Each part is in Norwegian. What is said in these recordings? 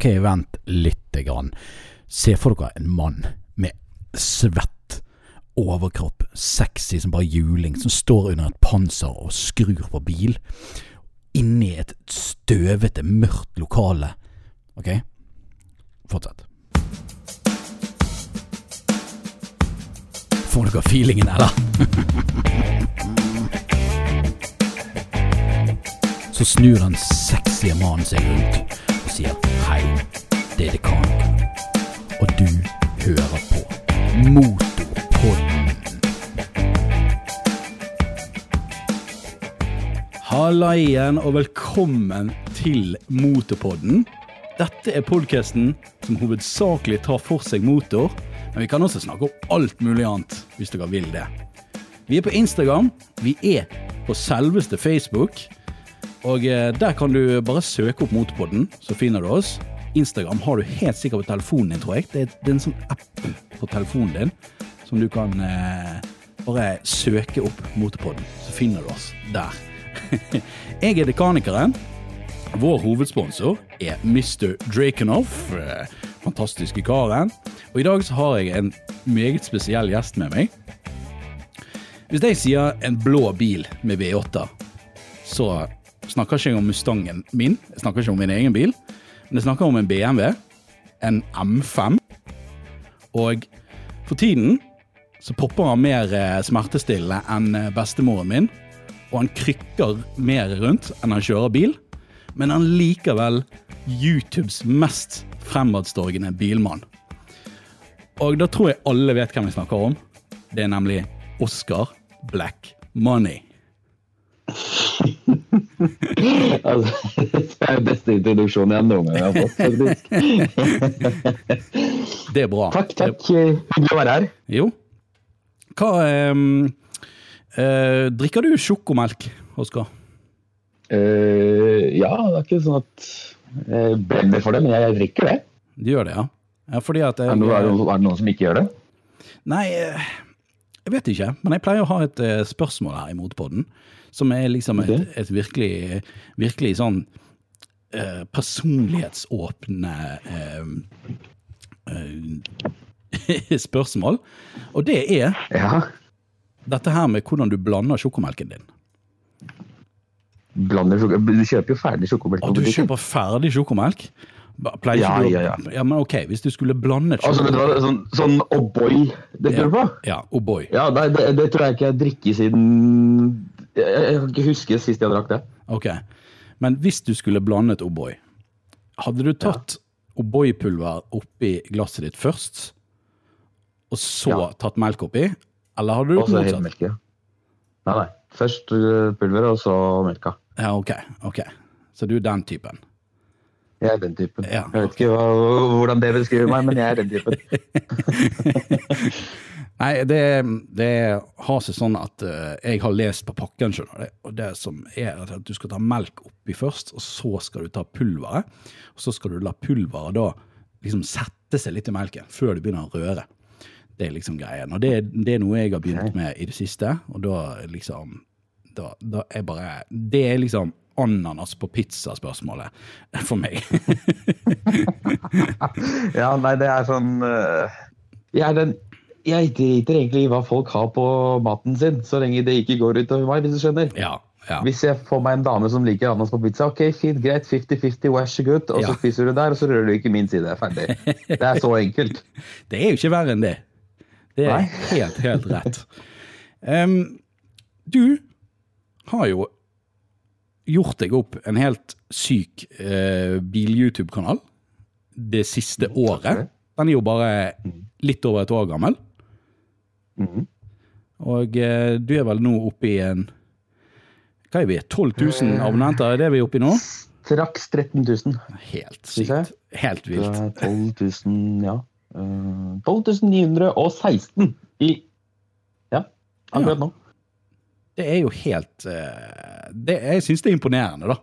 Ok, vent lite grann. Se for dere en mann med svett overkropp, sexy som bare juling, som står under et panser og skrur på bil. Inni et støvete, mørkt lokale. Ok? Fortsett. Får dere feelingen, eller? Så snur den sexy mannen seg rundt og sier hei, det er dekanen. Og du hører på Motorpodden. Halla igjen, og velkommen til Motorpodden. Dette er podkasten som hovedsakelig tar for seg motor, men vi kan også snakke om alt mulig annet hvis dere vil det. Vi er på Instagram, vi er på selveste Facebook, og eh, der kan du bare søke opp Motorpodden, så finner du oss. Instagram har du helt sikkert på telefonen din, tror jeg. Det er, det er en sånn app på telefonen din som du kan eh, bare søke opp Motorpodden, så finner du oss der. jeg er dekanikeren. Vår hovedsponsor er Mr. Drakenhoff. eh, Fantastiske karen. Og i dag så har jeg en meget spesiell gjest med meg. Hvis jeg sier en blå bil med V8, så snakker ikke om Mustangen min. Jeg snakker ikke om min egen bil. Men jeg snakker om en BMW, en M5. Og for tiden så popper han mer eh, smertestillende enn eh, bestemoren min. Og han krykker mer rundt enn han kjører bil. Men han likevel YouTubes mest fremadstorgende bilmann. Og da tror jeg alle vet hvem vi snakker om. Det er nemlig Oscar Black Money. Altså, det er den beste introduksjonen jeg noen gang har fått, faktisk. Det er bra. Takk, takk. Hyggelig å være her. Jo. Hva um, uh, Drikker du sjokomelk, Oskar? Uh, ja, det er ikke sånn at jeg brenner for det, men jeg drikker det. Du gjør det, ja? ja jeg, Er det, noe- er, det, noen som ikke gjør det? Nei, eh, jeg vet ikke. Men jeg pleier å ha et spørsmål her i Motpodden. Som er liksom et, et virkelig, virkelig sånn eh, personlighetsåpne eh, eh, spørsmål. Og det er Ja. dette her med hvordan du blander sjokomelken din. Blander Du kjøper jo ferdig sjokomelk Og du kjøper ferdig sjokomelk? Ja, Pleier Ja, ja, ja. men ok, hvis du skulle blandet Altså, det var sånn, sånn O'boy det ja, prøver på? ja, oh boy. Ja, nei, det, det tror jeg ikke jeg drikker siden Jeg, kan ikke huske sist jeg drakk det. Ok. Men hvis du skulle blandet O'boy, hadde du tatt O'boy-pulver oppi glasset ditt først, og så Ja. tatt melk oppi? Eller hadde du Og gjort så helt motsatt? melk. ja. Nei, nei. Først uh, pulveret, og så melka. Ja, ok. ok. Så du er den typen? Jeg er den typen. Ja, Jeg vet ikke hva, hvordan det beskriver meg, men jeg er den typen. Nei, det, det har seg sånn at uh, jeg har lest på pakken, skjønner du. Og det som er at du skal ta melk oppi først, og så skal du ta pulveret. Og så skal du la pulveret da liksom sette seg litt i melken før du begynner å røre. Det er liksom greien. Og det, det er noe jeg har begynt med i det siste, og da liksom da, da er bare Det er liksom ananas på pizza-spørsmålet for meg. Ja, nei, det er sånn uh, jeg, er den, jeg driter egentlig i hva folk har på maten sin, så lenge det ikke går utover meg, hvis du skjønner. ja, ja. Hvis jeg får meg en dame som liker ananas på pizza, ok, fint, greit, 50-50, vær så god, og Ja. så spiser du der, og så rører du ikke min side, ferdig. Det er så enkelt. Det er jo ikke verre enn det. Det er Nei. helt, helt rett. Um, du har jo gjort deg opp en helt syk uh, bil-YouTube-kanal det siste året. Den er jo bare litt over et år gammel. Mhm. Og eh, du er vel nå oppe i en Hva er vi? 12 000 abonnenter? Er det vi er oppe i nå? Straks 13 000. Helt sykt. Helt vilt. er 12 000, ja. Eh, 12 916 i Ja, akkurat nå. Det er jo helt eh, det, Jeg syns det er imponerende, da.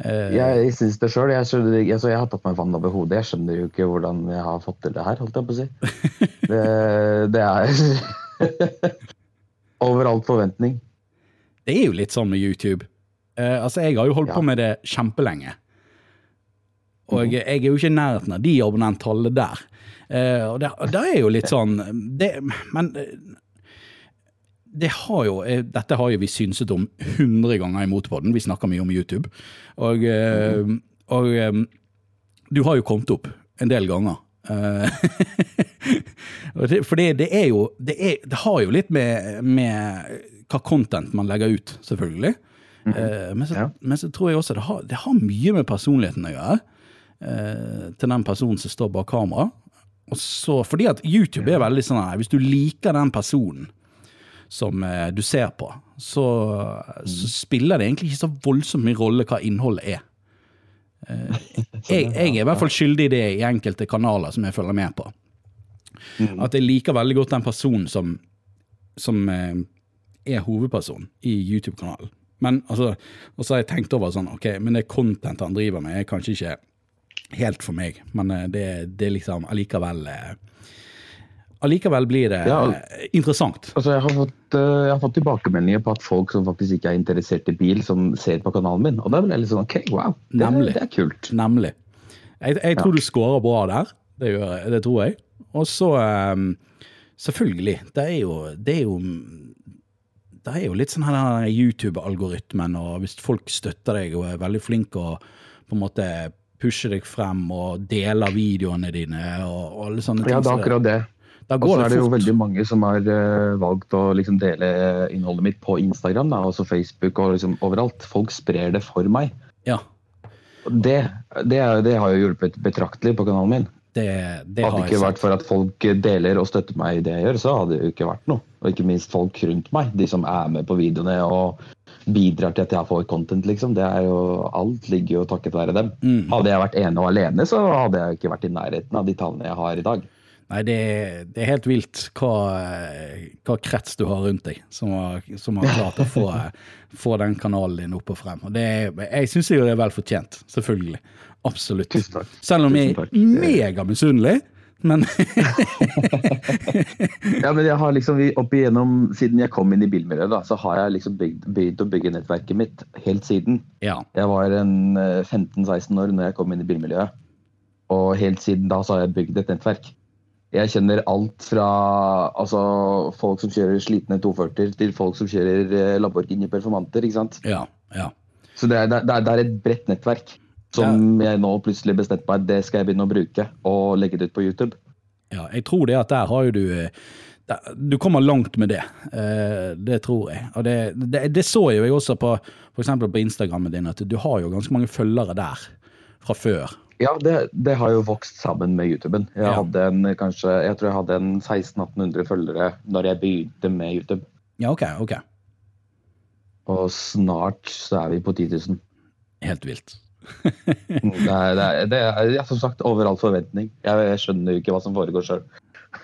Jeg, Jeg syns det sjøl. Jeg, altså, jeg har tatt meg vann over hodet. Jeg skjønner jo ikke hvordan jeg har fått til det her, holdt jeg på å si. Det, det er over all forventning. Det er jo litt sånn med YouTube. Eh, altså, jeg har jo holdt Ja. på med det kjempelenge. Og jeg er jo ikke i nærheten av de abonnenttallene der. Eh, og det, det, er jo litt sånn det, Men eh, det har jo, eh, dette har jo vi synset om hundre ganger i Motorpodden. Vi snakker mye om YouTube. Og, mm. og du har jo kommet opp en del ganger. For det, det, er jo det, er, det, har jo litt med, med hva content man legger ut, selvfølgelig. Mm -hmm. men, så, ja. men, så, tror jeg også det har, det har mye med personligheten å gjøre. Eh, til den personen som står bak kamera. Og så, fordi at YouTube er veldig sånn at hvis du liker den personen som eh, du ser på, så, så, spiller det egentlig ikke så voldsomt mye rolle hva innholdet er. Eh, jeg, jeg, er i hvert fall skyldig i det i enkelte kanaler som jeg følger med på. Mm. At jeg liker veldig godt den personen som, som eh, er hovedperson i YouTube-kanalen. Men altså, Og så har jeg tenkt over sånn, ok, men det content han driver med, er kanskje ikke helt for meg. Men eh, det, det er liksom allikevel eh, Allikevel blir det ja, interessant. Altså jeg, har fått, jeg har fått tilbakemeldinger på at folk som faktisk ikke er interessert i bil, som ser på kanalen min. Og da blir jeg litt sånn OK, wow, det, Nemlig. det er kult. Nemlig. Jeg, jeg tror ja. du scorer bra der. Det, gjør, det tror jeg. Og så um, Selvfølgelig. Det er jo, det er jo det er jo litt sånn her YouTube-algoritmen, og hvis folk støtter deg og er veldig flinke og på en måte pusher deg frem og deler videoene dine og, og alle sånne ting. Ja, det er akkurat det. Og så er det jo veldig mange som har uh, valgt å liksom dele innholdet mitt på Instagram, da, også Facebook og liksom overalt. Folk sprer det for meg. Ja. Det, det, det har jo hjulpet betraktelig på kanalen min. Det, det hadde det ikke vært for at folk deler og støtter meg i det jeg gjør, så hadde det jo ikke vært noe. Og ikke minst folk rundt meg, de som er med på videoene og bidrar til at jeg får content, liksom. Det er jo, alt ligger jo takket være dem. Mm. Hadde jeg vært ene og alene, så hadde jeg ikke vært i nærheten av de tallene jeg har i dag. Nei, det, det er helt vilt hva, hva, krets du har rundt deg som har, som har klart å få, få, den kanalen din opp og frem. Og det, jeg syns jo det er vel fortjent, selvfølgelig. Absolutt. Selv om jeg er megamisunnelig. Men Ja, men jeg har liksom opp igjennom, siden jeg kom inn i bilmiljøet, da, så har jeg liksom begynt å bygge nettverket mitt helt siden. Ja. Jeg var 15-16 eh, år når jeg kom inn i bilmiljøet. Og helt siden da så har jeg bygd et nettverk. Jeg kjenner alt fra altså, folk som kjører slitne 240 til folk som kjører eh, Lamborghini Performanter. ikke sant? Ja, ja. Så det er, det, er, det er et bredt nettverk. Som ja. jeg nå plutselig bestemte meg det skal jeg begynne å bruke, og legge det ut på YouTube. Ja, jeg tror det at der har jo du der, Du kommer langt med det. Eh, det tror jeg. Og det, det, det, så jo jeg også på f.eks. på Instagrammen din, at du har jo ganske mange følgere der fra før. Ja, det, det har jo vokst sammen med YouTuben. Jeg, ja. hadde en, kanskje, jeg tror jeg hadde en 1600-1800 følgere når jeg begynte med YouTube. Ja, ok, ok. Og snart så er vi på 10 000. Helt vilt det, er, det, er, det er som sagt over all forventning. Jeg, jeg skjønner jo ikke hva som foregår sjøl.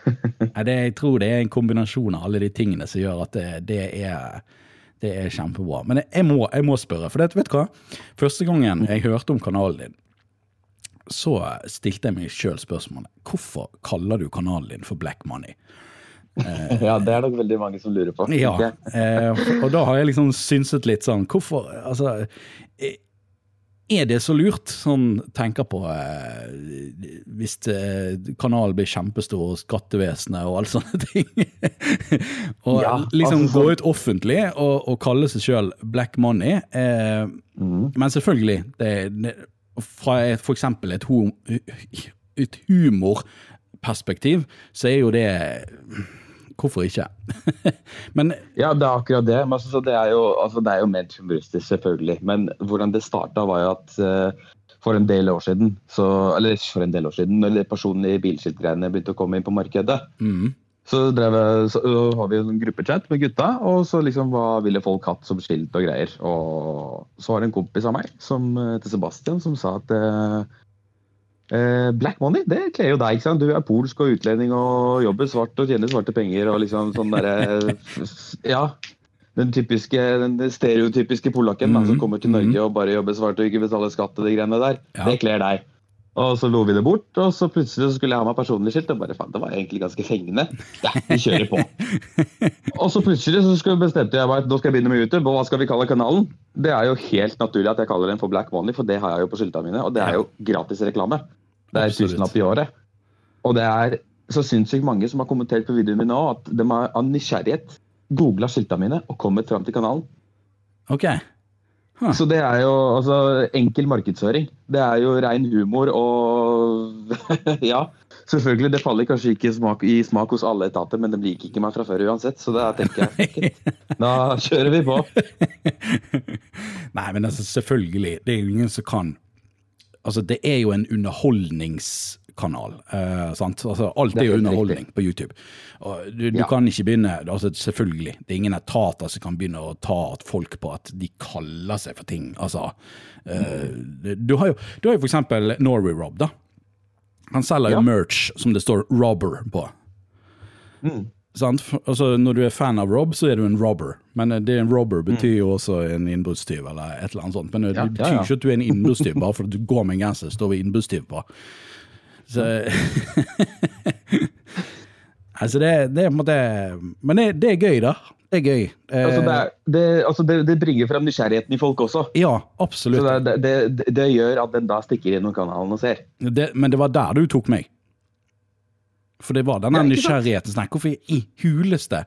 jeg tror det er en kombinasjon av alle de tingene som gjør at det, det er det er kjempebra. Men jeg må, jeg må spørre, for det, vet du hva? Første gangen jeg hørte om kanalen din, så stilte jeg meg sjøl spørsmålet hvorfor kaller du kanalen din for Black Money? ja, det er nok veldig mange som lurer på. Ja, eh, og da har jeg liksom synset litt sånn Hvorfor Altså, er det så lurt, sånn tenker på eh, hvis eh, kanalen blir kjempestor, og skattevesenet og alle sånne ting? og ja, liksom altså, gå ut offentlig og, og kalle seg sjøl Black Money. Eh, mm. Men selvfølgelig, det, det, fra for eksempel et, hum, et humorperspektiv, så er jo det Hvorfor ikke? men, ja, det er akkurat det. Men, altså, det, er jo, altså, det er jo ment humoristisk, selvfølgelig. Men hvordan det starta, var jo at uh, for en del år siden, så, eller for en del år siden, når det personlige bilskiltgreiene begynte å komme inn på markedet, mm. Så, drev, så, så har vi en gruppechat med gutta, og så liksom hva ville folk hatt som skilt og greier. Og så var det en kompis av meg som, eh, til Sebastian som sa at uh, Eh, black money, det kler jo deg. ikke sant? Du er polsk og utlending og jobber svart og tjener svarte penger og liksom sånn derre Ja. Den typiske, den stereotypiske polakken mm -hmm. som mhm. kommer til Norge mhm. og bare jobber svart og ikke betaler skatt og de greiene der. Ja. Det kler deg. Og så lo vi det bort, og så plutselig så skulle jeg ha meg personlig skilt. Og bare faen, det var egentlig ganske fengende. Ja, vi kjører på. og så plutselig så bestemte jeg meg nå skal jeg begynne med YouTube. Og hva skal vi kalle kanalen? Det er jo helt naturlig at jeg kaller den for Black Money, for det har jeg jo på skiltene mine. Og det er jo gratis reklame. Det er tusenlapp i året. Og det er så sinnssykt mange som har kommentert på videoen min nå, at de har av nysgjerrighet googla skiltene mine og kommet fram til kanalen. Ok. Huh. Så det er jo altså, enkel markedsføring. Det er jo rein humor og Ja, selvfølgelig, det faller kanskje ikke smak, i smak hos alle etater, men de liker ikke meg fra før uansett, så da tenker jeg Da kjører vi på. Nei, men altså, selvfølgelig. Det er jo ingen som kan Altså, det er jo en underholdnings kanal. Eh, altså, alt er jo underholdning på YouTube. Du, du ja. kan ikke begynne altså Selvfølgelig, det er ingen etater som kan begynne å ta folk på at de kaller seg for ting. Altså, eh, du, har jo, du har jo for eksempel Norway Rob. da. Han selger jo merch som det står 'Robber' på. Mm. Altså, når du er fan av Rob, så er du en robber. Men eh, det en robber mm. betyr jo også en innbruddstyv eller et eller annet sånt. Men eh, det ja, betyr ja, ja. ikke at du er en innbruddstyv bare fordi du går med en genser det står innbruddstyv på. Så Altså, det, det, er på en måte Men det, det, er gøy, da. Det er gøy. Altså, det, det, altså det, bringer frem nysgjerrigheten i folk også. Ja, absolutt. Så det, gjør at den da stikker innom kanalen og ser. men det var der du tok meg. For det var denne nysgjerrigheten. Sånn, hvorfor i huleste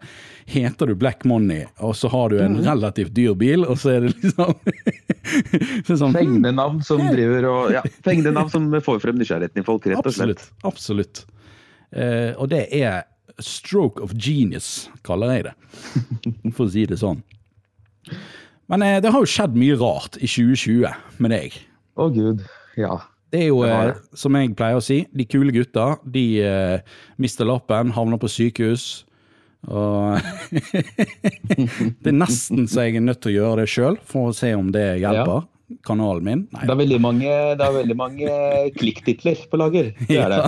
heter du Black Money, og så har du en mm. relativt dyr bil, og så er det liksom sånn, Fengende navn som driver og Ja, fengende navn som får frem nysgjerrigheten i folk, rett og slett. Absolutt. absolutt. Eh, og det er stroke of genius, kaller jeg det. For å si det sånn. Men eh, det har jo skjedd mye rart i 2020 med deg. Å oh, gud, ja. Det er jo, det som jeg pleier å si, de kule gutta de uh, mister lappen, havner på sykehus. Og Det er nesten så jeg er nødt til å gjøre det sjøl, for å se om det hjelper. Ja. Kanalen min. Nei, det, er veldig mange, det er veldig mange klikktitler på lager. Det er det.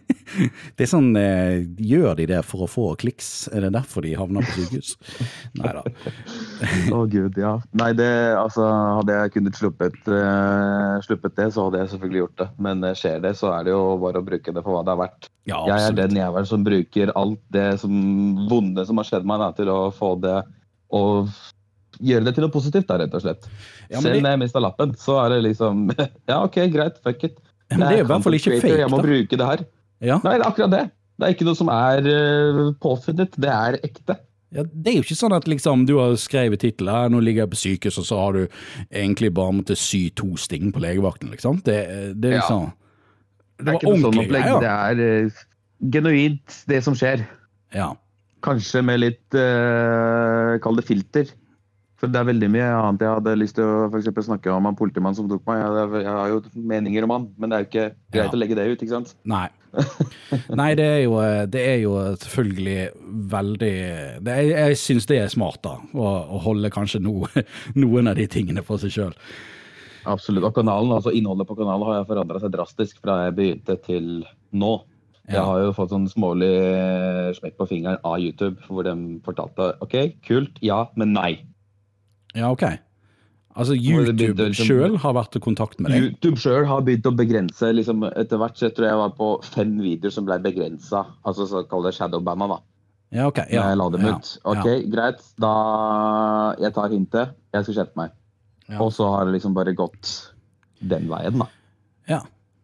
Det er sånn eh, Gjør de det for å få kliks? Er det derfor de havner på sykehus? Nei da. Å oh, gud, ja. Nei, det altså Hadde jeg kunnet sluppet, uh, sluppet, det, så hadde jeg selvfølgelig gjort det. Men uh, skjer det, så er det jo bare å bruke det for hva det er verdt. Ja, jeg er den jævelen som bruker alt det som, vonde som har skjedd meg, da, til å få det og gjøre det til noe positivt, da, rett og slett. Ja, Selv når jeg mista lappen, så er det liksom Ja, OK, greit, fuck it. Men det er i hvert fall ikke fake. Jeg må bruke det her. Ja. Nei, det er akkurat det. Det er ikke noe som er uh, påfunnet, det er ekte. Ja, det er jo ikke sånn at liksom, du har skrevet tittelen, nå ligger jeg på sykehus, og så har du egentlig bare måttet sy to sting på legevakten, liksom. Det, det er liksom ja. Det, det er ikke noe sånn opplegg. Ja. Det er uh, genuint, det som skjer. Ja. Kanskje med litt uh, Kall det filter. For det er veldig mye annet jeg hadde lyst til å for snakke om han politimannen som tok meg. Jeg, jeg, har jo meninger om han, men det er jo ikke greit ja. å legge det ut, ikke sant? Nei. Nei, det er jo, det er jo selvfølgelig veldig det er, Jeg syns det er smart, da. Å, å holde kanskje no, noen av de tingene for seg sjøl. Absolutt. Og kanalen, altså innholdet på kanalen har forandra seg drastisk fra jeg begynte til nå. Jeg har jo fått sånn smålig smekk på fingeren av YouTube, hvor de fortalte OK, kult, ja, men nei. Ja, ok. Altså YouTube liksom, sjøl har vært i kontakt med deg? YouTube sjøl har begynt å begrense. Liksom, etter hvert så jeg tror jeg var på fem videoer som ble begrensa. Altså så kall det shadowbanna, da. Ja, ok. Ja, jeg la dem ja, ut. Ok, ja. greit. Da Jeg tar hintet. Jeg skal skjerpe meg. Ja. Og så har det liksom bare gått den veien, da. Ja.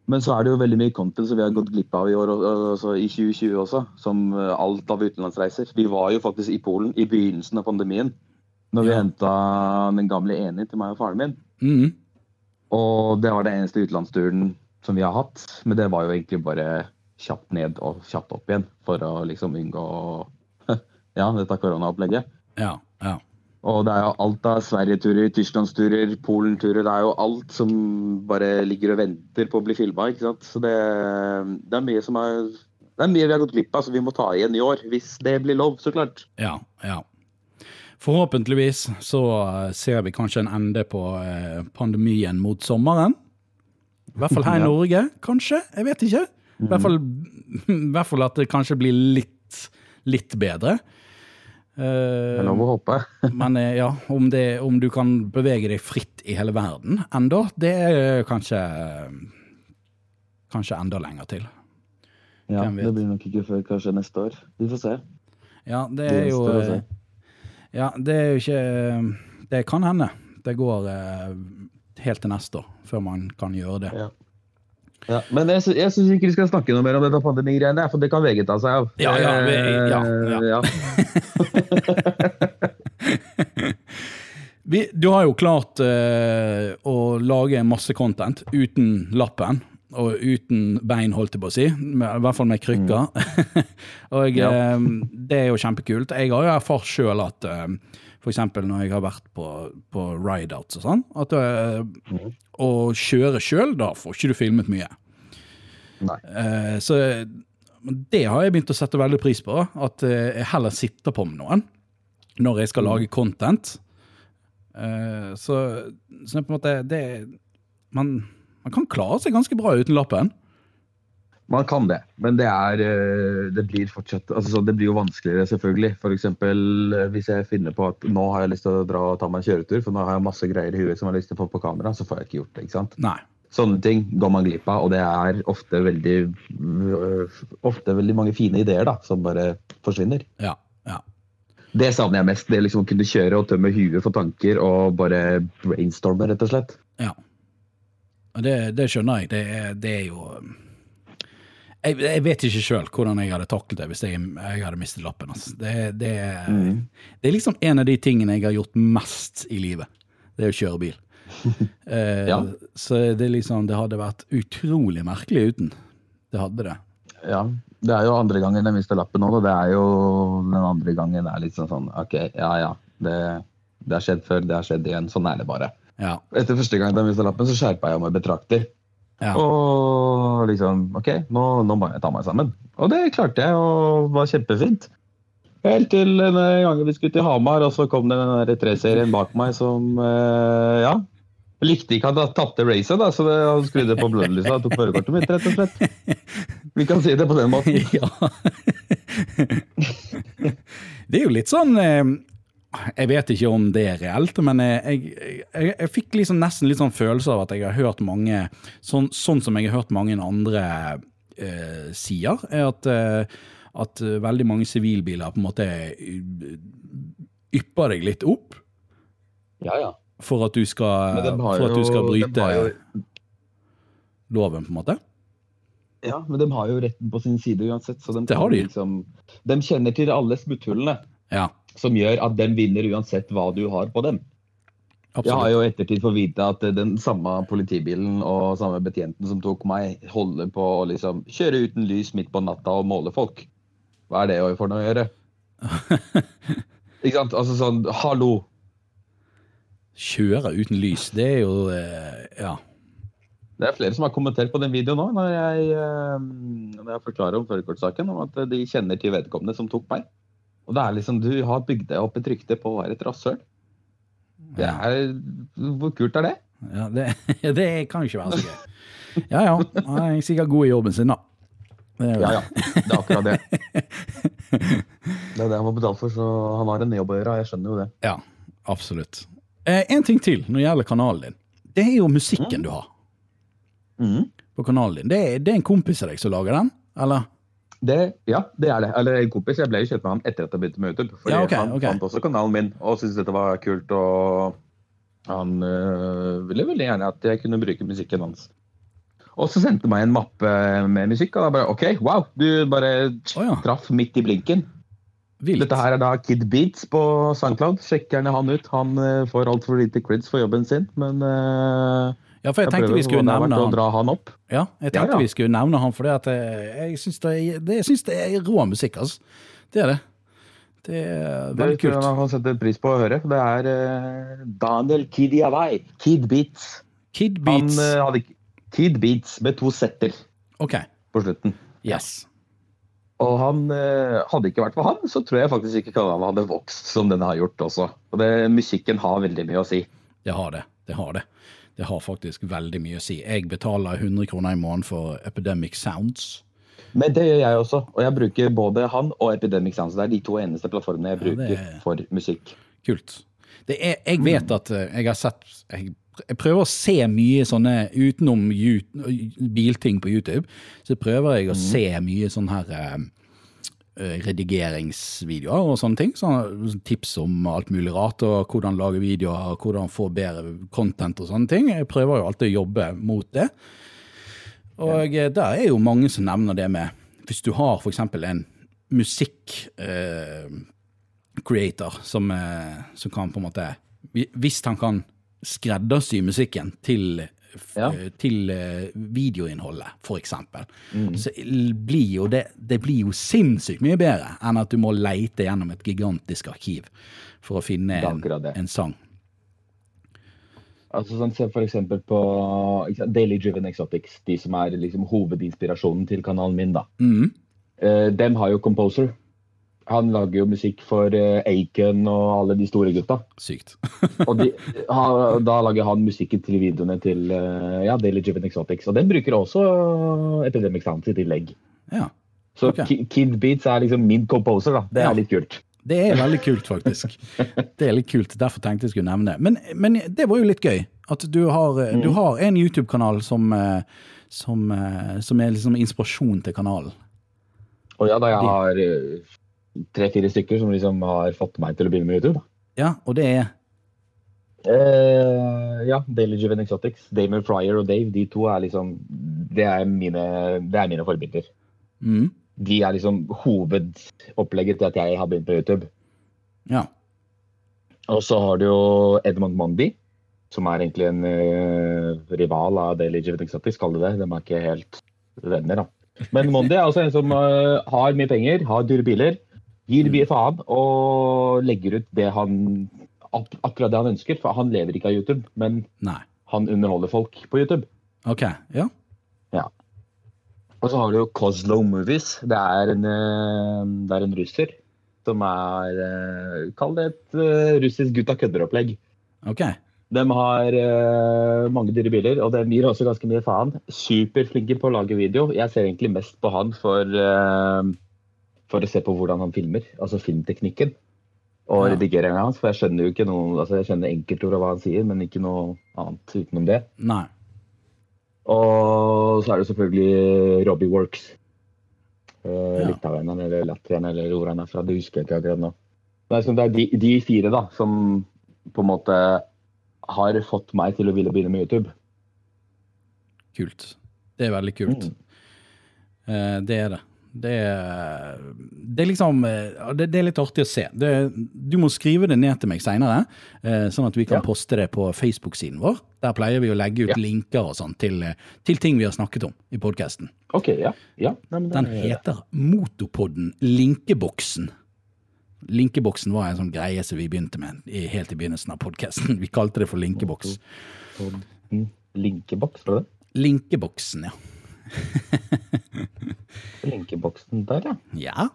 Men så er det jo veldig mye content som vi har gått glipp av i år, altså i 2020 også. Som eh, alt av utenlandsreiser. Vi var jo faktisk i Polen i begynnelsen av pandemien. Når vi ja. henta den gamle Eni til meg og faren min. Mm. Og det var den eneste utenlandsturen som vi har hatt. Men det var jo egentlig bare kjapt ned og kjapt opp igjen for å liksom unngå ja, dette koronaopplegget. Ja, ja. Og det er jo alt av Sverige-turer, Tysklandsturer, Polen-turer. Det er jo alt som bare ligger og venter på å bli filma. Så det, det, er mye som er Det er mye vi har gått glipp av, så vi må ta igjen i år. Hvis det blir lov, så klart. Ja, ja. Forhåpentligvis så eh, ser vi kanskje en ende på eh, pandemien mot sommeren. I hvert fall her i Norge, kanskje. Jeg vet ikke. I hvert fall, i hvert fall at det kanskje blir litt, litt bedre. Det er lov å håpe. men eh, ja, om, det, om du kan bevege deg fritt i hele verden enda, det er kanskje Kanskje enda lenger til. Ja, det blir nok ikke før kanskje neste år. Vi får se. Ja, det Det er jo se. Ja, det er jo ikke Det kan hende. Det går eh, helt til neste år før man kan gjøre det. Ja. Ja, men jeg, jeg syns ikke vi skal snakke noe mer om dette pandemigreiene, for det kan VG ta seg av. Ja, ja, vi- ja, Eh, ja. Vi, du har jo klart eh, å lage masse content uten lappen. Og uten bein, holdt jeg på å si. I hvert fall med krykker. og Ja. eh, det er jo kjempekult. Jeg har jo erfart sjøl at eh, f.eks. når jeg har vært på, på rideouts og sånn, at eh, å kjøre sjøl, da får ikke du filmet mye. Eh, så det har jeg begynt å sette veldig pris på. At eh, jeg heller sitter på med noen når jeg skal lage content. Eh, så, så på en måte det, man, man kan klare seg ganske bra uten lappen. Man kan det, men det er eh, Det blir fortsatt altså, Det blir jo vanskeligere, selvfølgelig. F.eks. hvis jeg finner på at nå har jeg lyst til å dra og ta meg en kjøretur, for nå har jeg masse greier i huet som jeg har lyst til å få på kamera, så får jeg ikke gjort det. ikke sant? Nei. Sånne ting går man glipp av, og det er ofte veldig øh, ofte veldig mange fine ideer da, som bare forsvinner. Ja. ja. Det savner jeg mest. Det liksom å kunne kjøre og tømme huet for tanker og bare brainstorme, rett og slett. ja. Og det, det skjønner jeg. Det er, det er jo jeg, jeg vet ikke sjøl hvordan jeg hadde taklet det hvis jeg, jeg hadde mistet lappen. Altså. Det, det, det er liksom en av de tingene jeg har gjort mest i livet. Det er å kjøre bil. Eh, Ja. Så det, liksom, det hadde vært utrolig merkelig uten. Det hadde det. Ja, Det er jo andre gangen jeg mister lappen nå. da. Det er jo den andre gangen det er litt sånn OK, ja ja. Det, det har skjedd før, det har skjedd igjen. Sånn er det bare. Ja. Etter første gang jeg mista lappen, så skjerpa jeg meg betrakter. ja. Og liksom OK, nå, nå må jeg ta meg sammen. Og det klarte jeg, og var kjempefint. Helt til en gang vi skulle til Hamar, og så kom det den der 3-serien bak meg som eh, Ja. Jeg likte ikke at jeg tapte racet, da, så det, han skrudde på blålyset og tok førerkortet mitt, rett og slett. Vi kan si det på den måten. ja. det er jo litt sånn eh, Jeg vet ikke om det er reelt, men jeg, jeg, jeg, jeg fikk liksom nesten litt sånn følelse av at jeg har hørt mange Sånn, sånn som jeg har hørt mange andre eh, sier, er at, eh, at eh, veldig mange sivilbiler på en måte ypper deg litt opp Ja, ja. for at du skal, for at du skal bryte jo- loven, på en måte. Ja, men de har jo retten på sin side uansett. Så de, Det har de. Liksom, de kjenner til alle smutthullene Ja, som gjør at de vinner uansett hva du har på dem. Jeg har jo ettertid fått vite at den samme politibilen og samme betjenten som tok meg, holder på å liksom kjøre uten lys midt på natta og måle folk. Hva er det for noe å gjøre? Ikke sant? Altså sånn, hallo. Kjøre uten lys, det er jo eh, Ja. Det er flere som har kommentert på den videoen nå, når jeg, eh, når jeg forklarer om førerkortsaken, om at de kjenner til vedkommende som tok meg. Og det er liksom, du har bygd deg opp et rykte på å være et rasshøl. Hvor kult er det? Ja, det, det kan ikke være så gøy. Ja ja, han er sikkert god i jobben sin, da. Ja, ja. Det er akkurat det. Det er det han var betalt for, så han har en jobb å gjøre. Jeg skjønner jo det. Ja, absolutt. Eh, en ting til når det gjelder kanalen din. Det er jo musikken du har på kanalen din. Det er, det er en kompis av deg som lager den, eller? Det, ja, det er det. Eller en kompis. Jeg ble jo kjent med han etter at jeg begynte med YouTube. Fordi Ja, okay, han okay. fant også kanalen min og syntes dette var kult. Og han øh, ville veldig gjerne at jeg kunne bruke musikken hans. Og så sendte han meg en mappe med musikk, og da bare OK, wow! Du bare oh, ja. traff midt i blinken. Vilt. Dette her er da Kid Beats på SoundCloud. Sjekk gjerne han ut. Han øh, får altfor lite creds for jobben sin, men øh, Ja, for jeg jeg tenkte vi skulle det nevne han. dra han opp. Ja, jeg tenkte Ja, ja. vi skulle nevne han, for jeg syns det, det, jeg det er rå musikk, altså. Det er det. Det er Det veldig tror jeg kult. han setter pris på å høre. Det er uh, Daniel Kidiawai. Kid Beats. Kid Han Beats. øh, hadde Kid Beats med to setter okay. på slutten. Yes. Og han uh, hadde ikke vært for han, så tror jeg faktisk ikke kanalen hadde vokst som den har gjort også. Og det, musikken har veldig mye å si. Det har det. Det har det. Det har faktisk veldig mye å si. Jeg betaler 100 kroner i måneden for Epidemic Sounds. Men det gjør jeg også. Og jeg bruker både han og Epidemic Sounds. Det er de to eneste plattformene jeg bruker ja, er... for musikk. Kult. Er, jeg vet at eh, jeg har sett jeg, jeg, prøver å se mye sånne utenom bilting på YouTube. Så prøver jeg å mm. se mye sånn her uh, redigeringsvideoer og sånne ting. Sånne tips om alt mulig rart, og hvordan lage videoer, hvordan få bedre content og sånne ting. Jeg prøver jo alltid å jobbe mot det. Og ja. der er jo mange som nevner det med Hvis du har f.eks. en musikk-creator eh, som, eh, som, kan på en måte Hvis han kan skreddersy musikken til, ja. til eh, videoinnholdet, f.eks., mm. så blir jo det, det blir jo sinnssykt mye bedre enn at du må leite gjennom et gigantisk arkiv for å finne en, en sang. Altså sånn, Se f.eks. på Daily Driven Exotics, de som er liksom hovedinspirasjonen til kanalen min. da. Mm. Uh, dem har jo Composer. Han lager jo musikk for uh, Aiken og alle de store gutta. Sykt. og de, ha, da lager han musikken til videoene til uh, ja, Daily Driven Exotics. Og den bruker også Epidemic Sounds i tillegg. Ja. Så okay. Kid Beats er liksom min composer. da. Det er ja. litt kult. Det er veldig kult, faktisk. Det er litt kult, Derfor tenkte jeg skulle nevne det. Men, men det var jo litt gøy. At du har, mm. du har en YouTube-kanal som, eh, som, eh, som, er liksom inspirasjon til kanalen. Og ja, da jeg har eh, tre-fire stykker som liksom har fått meg til å begynne med YouTube. Ja, og det er? Eh, ja, Daily Juven Exotics. Damon Fryer og Dave, de to er liksom Det er mine, det er mine forbilder. Mm de er liksom hovedopplegget til at jeg har begynt på YouTube. Ja. Og så har du jo Edmund Mundy, som er egentlig en uh, rival av Daily Juven Exotics, kall det det. De er ikke helt venner, da. Men Mundy er også en som uh, har mye penger, har dyre biler, gir mye faen og legger ut det han akkurat det han ønsker. For han lever ikke av YouTube, men Nei. han underholder folk på YouTube. Ok, ja. ja. Og så har du jo Kozlo Movies. Det er en, eh, det er en russer som er eh, Kall det et uh, russisk gutta kødder-opplegg. Okay. De har uh, mange dyre biler, og de gir også ganske mye faen. Superflinke på å lage video. Jeg ser egentlig mest på han for, uh, for å se på hvordan han filmer. Altså filmteknikken og ja. redigeringa hans. For jeg skjønner jo ikke noe altså Jeg skjønner enkeltord av hva han sier, men ikke noe annet utenom det. Nei. Og så er det selvfølgelig Robbie Works. Uh, ja. Litaueren eller Latvien eller hvor han er fra. Det husker jeg ikke akkurat nå. Det er, det er de, de, fire da, som på en måte har fått meg til å ville begynne med YouTube. Kult. Det er veldig kult. Mm. Eh, det er det. Det det er liksom eh, det, det, er litt artig å se. Det, du må skrive det ned til meg seinere, eh, sånn at vi kan ja. poste det på Facebook-siden vår. Der pleier vi å legge ut ja. linker og sånn til, til, ting vi har snakket om i podkasten. Okay, ja. ja. Den heter Motopodden Linkeboksen. Linkeboksen var en sånn greie som vi begynte med helt i begynnelsen av podkasten. Vi kalte det for linkeboks. Linkeboks, var det? Linkeboksen, ja. Linkeboksen der, ja.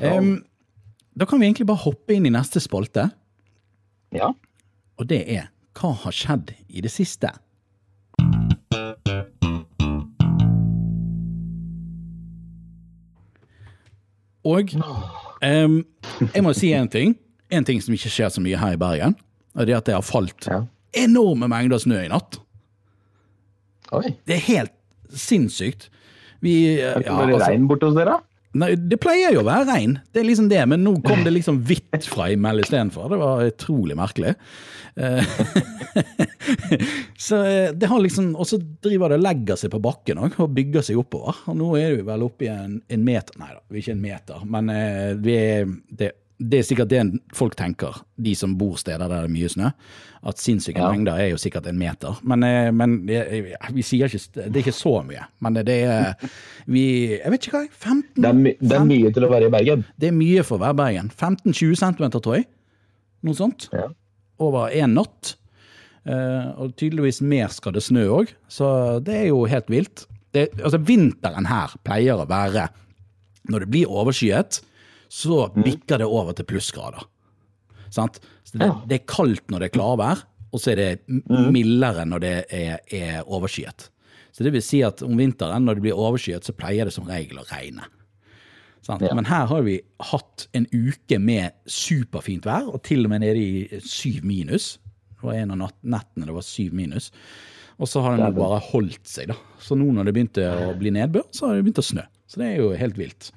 Ja. Um, da kan vi egentlig bare hoppe inn i neste spalte. Ja. Og det er Hva har skjedd i det siste? Og um, jeg må si en ting. En ting som ikke skjer så mye her i Bergen, og det er at det har falt ja. enorme mengder snø i natt. Oi. Det er helt sinnssykt. Vi, er det ja, altså, regn borte hos dere? Nei, Det pleier jo å være regn, det er liksom det, men nå kom det liksom hvitt fra himmelen istedenfor. Det var utrolig merkelig. Eh, så eh, det har liksom, Og så driver det og legger seg på bakken også, og bygger seg oppover. Og nå er vi vel oppe i en, en meter Nei da, vi er ikke en meter, men eh, vi er, det det er sikkert det folk tenker, de som bor steder der det er mye snø. At sinnssyke ja. mengder er jo sikkert en meter. Men, eh, men vi sier ikke Det er ikke så mye. Men det er vi, Jeg vet ikke hva 15 det er, my, det er mye til å være i Bergen? Det er mye for å være Bergen. 15-20 cm, tror jeg. Noe sånt. Ja. Over én natt. Og tydeligvis mer skal det snø òg, så det er jo helt vilt. Det, altså Vinteren her pleier å være når det blir overskyet så mm. bikker det over til plussgrader. Sant? Det, det, er kaldt når det er klarvær, og så er det mm. mildere når det er, er overskyet. Så det vil si at om vinteren, når det blir overskyet, så pleier det som regel å regne. Ja. Men her har vi hatt en uke med superfint vær, og til og med nede i syv minus. Det var en av nettene det var syv minus. Og så har den bare holdt seg, da. Så nå når det begynte å bli nedbør, så har det begynt å snø. Så det er jo helt vilt.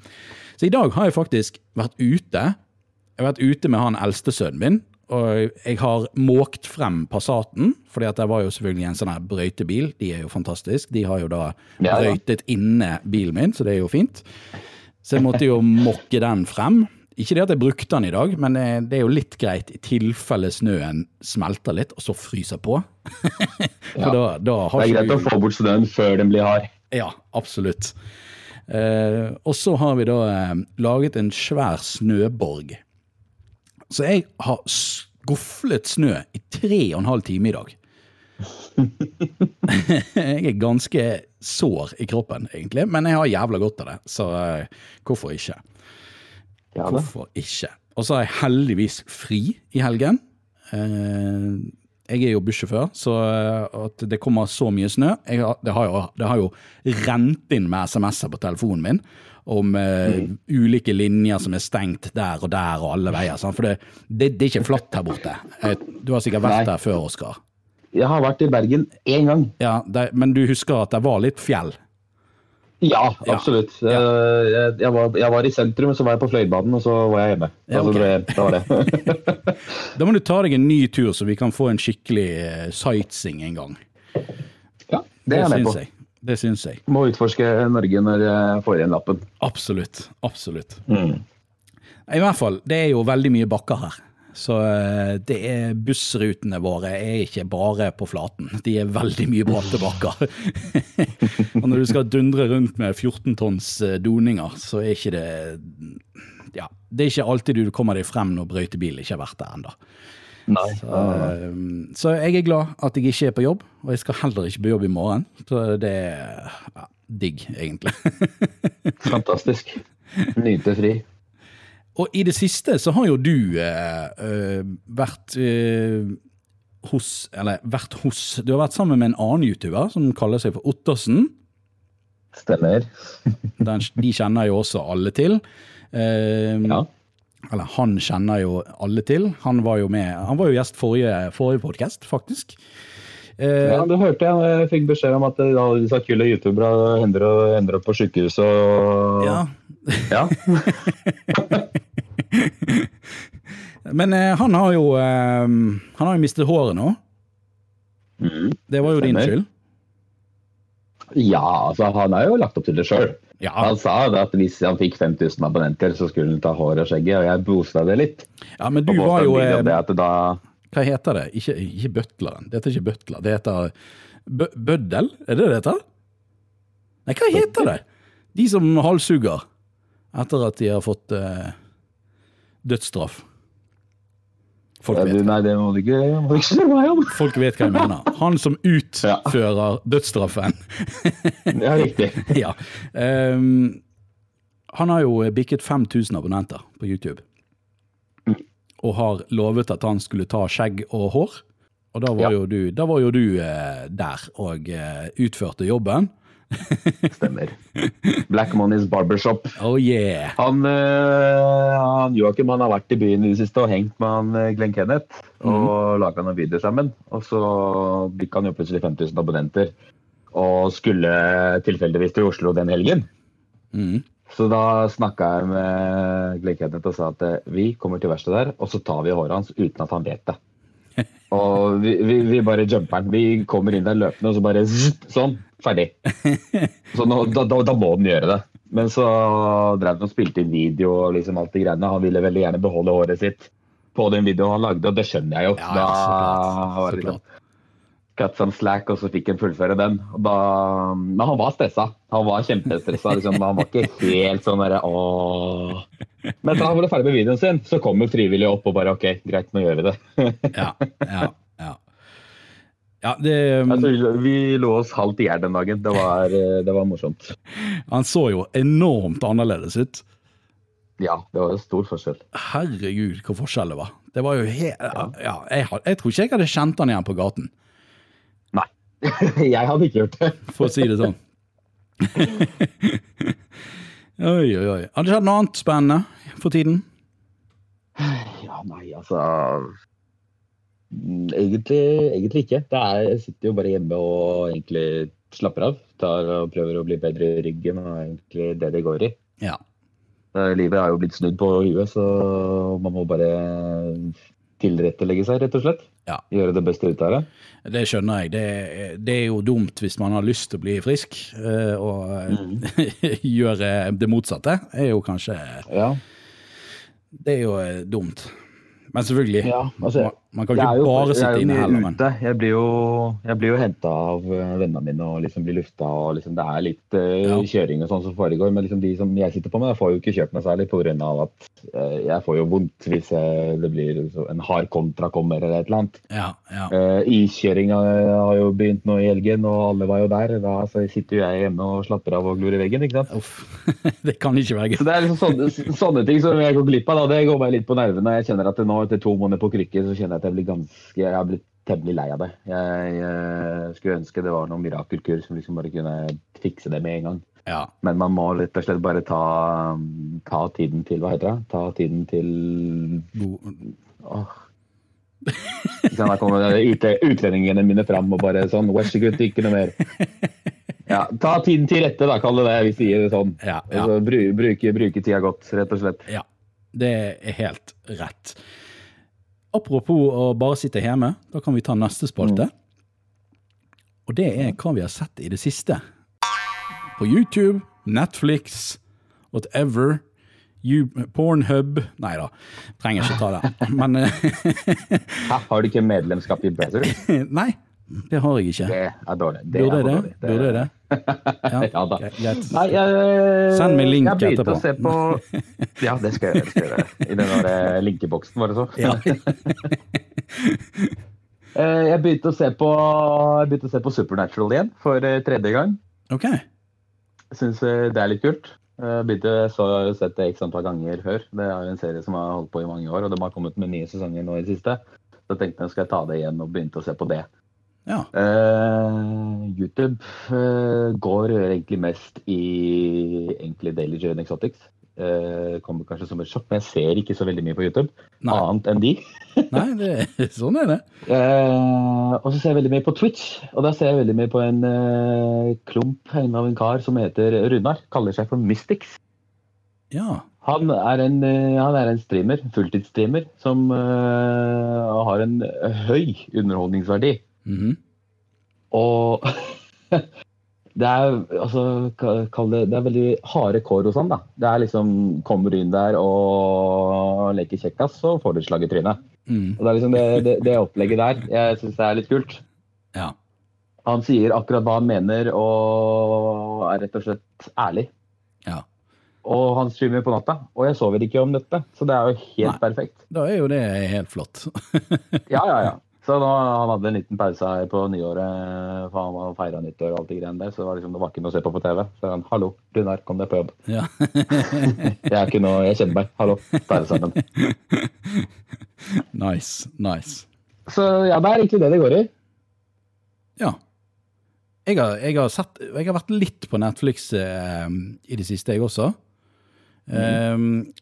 Så i dag har jeg faktisk vært ute. Jeg har vært ute med han eldste sønnen min, og jeg har måkt frem Passaten, fordi at det var jo selvfølgelig en sånn her brøytebil. De er jo fantastiske. De har jo da brøytet inne bilen min, så det er jo fint. Så jeg måtte jo mokke den frem. Ikke det at jeg brukte den i dag, men eh, det er jo litt greit i tilfelle snøen smelter litt, og så fryser på. ja. da, da det er greit å få bort snøen før den blir hard. Ja, absolutt. Eh, og så har vi da eh, laget en svær snøborg. Så jeg har skuflet snø i tre og en halv time i dag. jeg er ganske sår i kroppen, egentlig, men jeg har jævla godt av det, så uh, hvorfor ikke? Hvorfor ikke? Og så har jeg heldigvis fri i helgen. Uh, jeg er jo bussjåfør, så eh, at det kommer så mye snø har, det, har jo, det, har jo, rent inn med SMS-er på telefonen min om eh, mm. ulike linjer som er stengt der og der og alle veier. Sant? For det, det, det, er ikke flatt her borte. Du har sikkert vært Nei. der før, Oskar. Jeg har vært i Bergen én gang. Ja, det, Men du husker at det var litt fjell? Ja, absolutt. Ja. Eh, jeg, jeg, var, jeg, var, i sentrum, så var jeg på Fløibanen, og så var jeg hjemme. Ja, okay. altså, det, var det. da må du ta deg en ny tur, så vi kan få en skikkelig eh, sightseeing en gang. Ja, det er jeg med på. Jeg. Det syns jeg. Må utforske Norge når jeg får igjen lappen. Absolutt. Absolutt. Mm. I hvert fall, det er jo veldig mye bakker her. Så eh, det er bussrutene våre er ikke bare på flaten. De er veldig mye bratte bakker. og når du skal dundre rundt med 14 tonns eh, doninger, så er ikke det Ja, det er ikke alltid du kommer deg frem når brøytebilen ikke har vært der ennå. Så, eh, så, jeg er glad at jeg ikke er på jobb, og jeg skal heller ikke på jobb i morgen. Så det er ja, digg, egentlig. Fantastisk. Nyte fri. Og i det siste så har jo du eh, eh, vært eh, hos Eller vært hos Du har vært sammen med en annen YouTuber som kaller seg for Ottersen. Stemmer. Den, de kjenner jo også alle til. Eh, ja. Eller han kjenner jo alle til. Han var jo med Han var jo gjest forrige, forrige podkast, faktisk. Eh, ja, du hørte jeg. Jeg fikk beskjed om at alle disse kule youtuberne endrer opp på sykehus og Ja. ja. Men eh, han har jo eh, Han har jo mistet håret nå. Mm, det var jo din skyld. Ja, altså han har jo lagt opp til det sjøl. Ja. Han sa at hvis han fikk 5000 abonnenter, så skulle han ta håret og skjegget, og jeg bosta det litt. Ja, men du var jo eh, da... Hva heter det? Ikke, ikke Butleren. Det heter ikke Butler. Det heter Bøddel? Er det det heter? Nei, hva heter det? De som halshugger etter at de har fått uh, dødsstraff. Folk vet, nei, det må du ikke, må ikke spørre meg om. Folk vet hva jeg mener. Han som utfører dødsstraffen. dødsstraffen. ja, riktig. ja. Um, han har jo bikket 5000 abonnenter på YouTube. Og har lovet at han skulle ta skjegg og hår. Og da var ja. jo du, var jo du eh, der og eh, utførte jobben. Stemmer. Black Money's Barbershop. Oh yeah. Han, uh, han Joakim han har vært i byen i det siste og hengt med han eh, Glenn Kenneth. Og mm. laga noen videoer sammen. Og så fikk han jo plutselig 5000 abonnenter. Og skulle tilfeldigvis til Oslo den helgen. Mm. Så da snakka jeg med Glenn Kenneth og sa at eh, vi kommer til verkstedet der, og så tar vi håret hans uten at han vet det. Og vi, vi, vi bare jumper den. Vi kommer inn der løpende, og så bare zzz, sånn. Ferdig. Så nå, da, da, da, må den gjøre det. Men så drev han og spilte inn video og liksom alt de greiene. Han ville veldig gjerne beholde håret sitt på den videoen han lagde, og det skjønner jeg jo. Ja, ja, så klart, så liksom cut some slack, og så fikk han fullføre den. Da, men han var stressa. Han var kjempestressa. Liksom. Han var ikke helt sånn derre ååå. Men da han var ferdig med videoen sin, så kom jo frivillig opp og bare OK, greit, nå gjør vi det. ja, ja, ja. Ja, det, altså, vi lå oss halvt i hjel den dagen. Det var, det var, morsomt. Han så jo enormt annerledes ut. Ja, det var en stor forskjell. Herregud, hvor forskjell det var. Det var jo helt, ja. ja jeg, jeg, tror ikke jeg hadde kjent han igjen på gaten. Jeg hadde ikke gjort det. For å si det sånn. oi, oi, oi. Har det skjedd noe annet spennende for tiden? Ja, nei, altså mm, Egentlig, egentlig ikke. Er, jeg sitter jo bare hjemme og egentlig slapper av. Tar og prøver å bli bedre i ryggen og egentlig det det går i. Ja. Livet er jo blitt snudd på huet, så man må bare tilrettelegge seg, rett og slett. Ja. Gjøre det beste ut av det. Det skjønner jeg. Det, det, er jo dumt hvis man har lyst til å bli frisk, eh, og mm. gjøre det motsatte. er jo kanskje ja. Det er jo eh, dumt. Men selvfølgelig, ja, altså, man kan ikke jo, bare sitte inne heller. Men. Jeg blir jo, jeg blir jo henta av eh, vennene mine og liksom blir lufta. og liksom Det er litt uh, ja. kjøring og sånn som foregår. Men liksom de som jeg sitter på med, får jo ikke kjørt meg særlig pga. at uh, jeg får jo vondt hvis jeg, det blir en hard kontra kommer eller et eller annet. Ja, ja. Uh, Iskjøringa har jo begynt nå i helgen, og alle var jo der. Da så sitter jo jeg hjemme og slapper av og glor i veggen. ikke sant? Uff, det kan ikke være gøy. Så det er liksom sånne, sånne ting som jeg går glipp av. da, Det går meg litt på nervene. Jeg kjenner at nå etter to måneder på krykke så kjenner jeg at jeg blir ganske Jeg har blitt temmelig lei av det. Jeg, jeg, skulle ønske det var noen mirakelkur som liksom bare kunne fikse det med en gang. Ja. Men man må rett og slett bare ta, ta tiden til Hva heter det? Ta tiden til Åh. Da kommer utlendingene mine fram og bare sånn Vær så god, ikke noe mer. Ja, ta tiden til rette, da, kall det det. Vi sier det sånn. Ja, ja. Altså, bruke, bruke tida godt, rett og slett. Ja, det er helt rett. Apropos å bare sitte hjemme, da kan vi ta neste spalte. Mm. Og det er hva vi har sett i det siste. På YouTube, Netflix, whatever. You, Pornhub Nei da, trenger ikke ta det. Men Hæ, Har du ikke medlemskap i Brother? Nei, det har jeg ikke. Det er dårlig. Det Burde jeg det? det? Burde jeg det? Ja, ja da. Nei, jeg, Send meg link jeg etterpå. Å se på, ja, det skal jeg gjøre. I den der eh, linkeboksen, var det så? Ja. Eh, jeg begynte å se på, jeg begynte å se på Supernatural igjen for eh, tredje gang. Ok. Jeg syns det er litt kult. Jeg begynte, så har jeg sett det x antall ganger før. Det er en serie som har holdt på i mange år, og de har kommet med nye sesonger nå i det siste. Så jeg tenkte jeg skal ta det igjen og begynte å se på det. Ja. Uh, YouTube uh, går egentlig mest i egentlig Daily Journey Exotics. Uh, kommer kanskje som et sjokk, men jeg ser ikke så veldig mye på YouTube. Nei. Annet enn de. Nei, det, sånn er det. og så ser jeg veldig mye på Twitch, og da ser jeg veldig mye på en klump en av en kar som heter Runar. Kaller seg for Mystics. Ja. Han er en, han er en streamer, fulltidsstreamer, som har en høy underholdningsverdi. Mm -hmm. Og det er altså kall det, det er veldig harde kår hos han. da. Det er liksom Kommer du inn der og leker kjekkas, så får du et slag i trynet. Mm. Og Det er liksom det, det, det opplegget der jeg syns det er litt kult. Ja. Han sier akkurat hva han mener og er rett og slett ærlig. Ja. Og han streamer på natta, og jeg sover ikke om dette, så det er jo helt Nei. perfekt. Da er jo det helt flott. ja, ja, ja. Så nå, han hadde en liten pause her på nyåret, for han var feira nyttår og alt det greiene der. Så det var, liksom, det var ikke noe å se på på TV. Så han 'hallo, Runar, kom deg på jobb'. Ja. jeg er ikke noe, jeg kjenner meg. Hallo, det sammen. nice, nice. Så ja, det er egentlig det det går i. Ja. Jeg har, jeg har, sett, jeg har vært litt på Netflix eh, i det siste, jeg også. Mm. Um,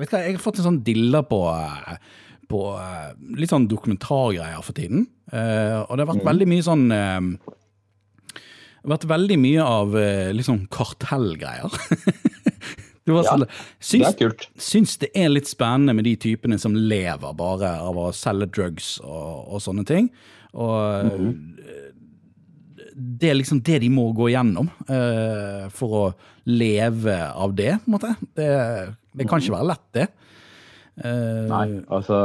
vet hva, jeg har fått en sånn dilla på eh, på uh, litt sånn dokumentargreier for tiden. Uh, og det har vært mm. veldig mye sånn uh, Det har vært veldig mye av litt sånn kartellgreier. ja, syns, det er kult. Syns det er litt spennende med de typene som lever bare av å selge drugs og, og sånne ting. Og mm. det er liksom det de må gå gjennom for å leve av det, på en måte. Det, det kan ikke mhm. være lett, det. Uh, Nei, altså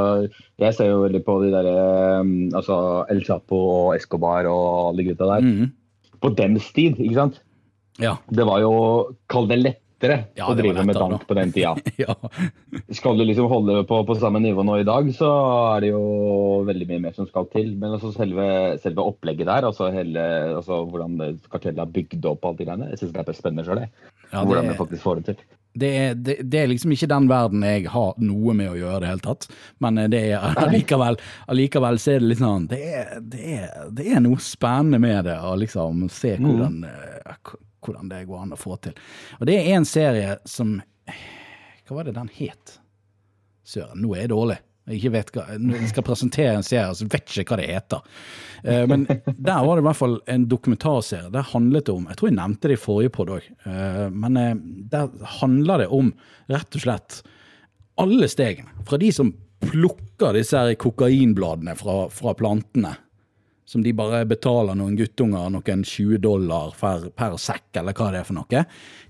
Jeg ser jo veldig på de derre um, altså El Chapo og Escobar og alle gutta der. Mm. På dems tid, ikke sant? Ja. Det var jo Kall det lettere ja, å drive med dank på den tida. ja. Skal du liksom holde på på samme nivå nå i dag, så er det jo veldig mye mer som skal til. Men altså selve, selve opplegget der, altså, hele, altså hvordan kartellet er bygd opp, alt det greiene, jeg syns det er spennende sjøl, ja, hvordan vi faktisk får det til. Det er, det, det er, liksom ikke den verden jeg har noe med å gjøre i det hele tatt. Men det er allikevel, allikevel så er det litt sånn det er, det, er, det er, noe spennende med det å liksom se mm. hvordan, mm. hvordan, det går an å få til. Og det er en serie som Hva var det den het? Søren, nå er jeg dårlig. Ikke vet hva, jeg skal presentere en serie, så vet ikke hva det heter. Eh, men der var det i hvert fall en dokumentarserie. Der handlet det om Jeg tror jeg nevnte det i forrige podd òg. Eh, men eh, der handler det om rett og slett alle stegene. Fra de som plukker disse her kokainbladene fra, fra plantene. Som de bare betaler noen guttunger noen 20 dollar per, per sekk, eller hva det er for noe.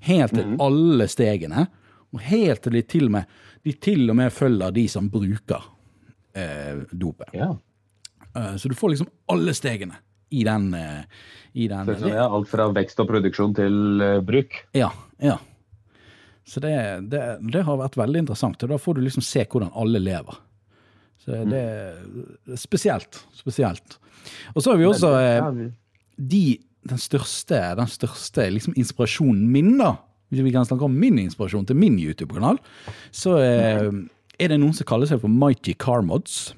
Helt til mm. alle stegene. Og helt til de til og med de til og med følger de som bruker eh, dopet. Ja. Uh, så du får liksom alle stegene i den. Uh, i den så, så, ja, alt fra vekst og produksjon til uh, bruk? Ja. ja. Så det, det, det, har vært veldig interessant. og Da får du liksom se hvordan alle lever. Så mm. det er spesielt. Spesielt. Og så har vi også de, den største, den største liksom inspirasjonen min, da hvis vi kan snakke om min inspirasjon til min YouTube-kanal, så eh, er det noen som kaller seg for Mighty Carmods.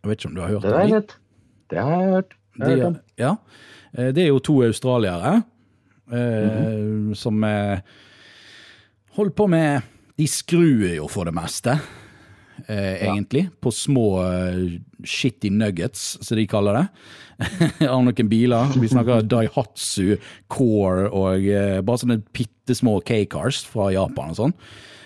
Jeg vet ikke om du har hørt det? Det har jeg hørt. Det har jeg hørt. De, ja. Eh, det er jo to australiere eh, mm -hmm. som eh, holder på med De skruer jo for det meste eh, egentlig, på små uh, shitty nuggets, som de kaller det. av noen biler. Vi snakker Daihatsu, Core og eh, bare sånne bitte små K-cars fra Japan og sånn.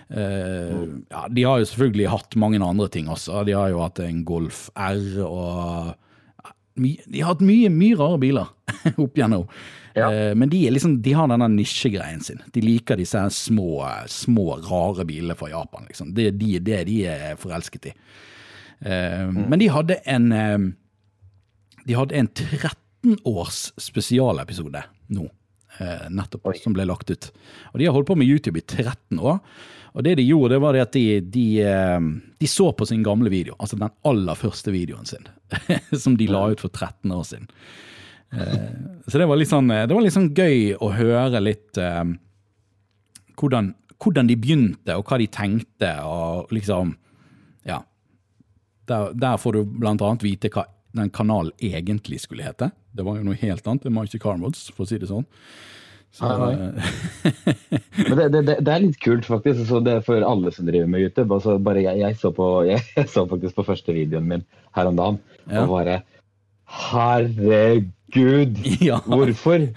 Uh, ja, de har jo selvfølgelig hatt mange andre ting også. De har jo hatt en Golf R og De har hatt mye, mye rare biler opp gjennom. Ja. Eh, men de, liksom, de, har denne nisjegreien sin. De liker disse små, små rare bilene fra Japan. Liksom. Det er de, det de er forelsket i. Eh, mm. Men de hadde en eh, De hadde en 13 års spesialepisode nå. Nettopp, Oi. som ble lagt ut. Og De har holdt på med YouTube i 13 år. Og det de gjorde, det var det at de, de, de, så på sin gamle video. Altså den aller første videoen sin. som de la ut for 13 år siden. Eh, så det var litt sånn, det var litt sånn gøy å høre litt eh, hvordan, hvordan, de begynte, og hva de tenkte, og liksom Ja. Der, der får du blant annet vite hva den kanalen egentlig skulle hete. Det var jo noe helt annet enn Mighty Carmods, for å si det sånn. Så, eh, Men det, det, det, er litt kult, faktisk. Så det er for alle som driver med YouTube. Altså, bare jeg, jeg, så på, jeg, så faktisk på første videoen min her om dagen, ja. og bare Herregud! Gud, ja. hvorfor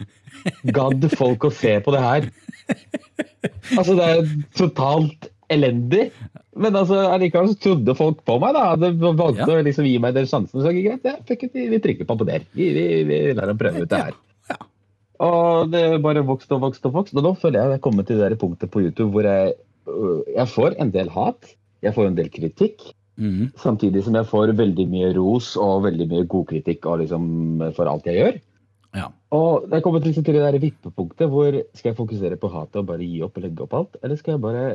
gadd folk å se på det her? Altså, det er totalt elendig. Men altså, allikevel så trodde folk på meg. da, De valgte ja. å liksom gi meg den sjansen. Så greit, ja, vi, vi trykker på abonner. Vi, vi, vi lar dem prøve ut det her. Ja. Og det bare vokste og vokste og vokste. Og nå føler jeg at jeg kommer til det der punktet på YouTube hvor jeg, øh, jeg får en del hat. Jeg får en del kritikk. Mm. Samtidig som jeg får veldig mye ros og veldig mye god kritikk liksom, for alt jeg gjør. Ja. Og jeg kommer til, til det der vippepunktet hvor skal jeg fokusere på hatet og bare gi opp og legge opp alt, eller skal jeg bare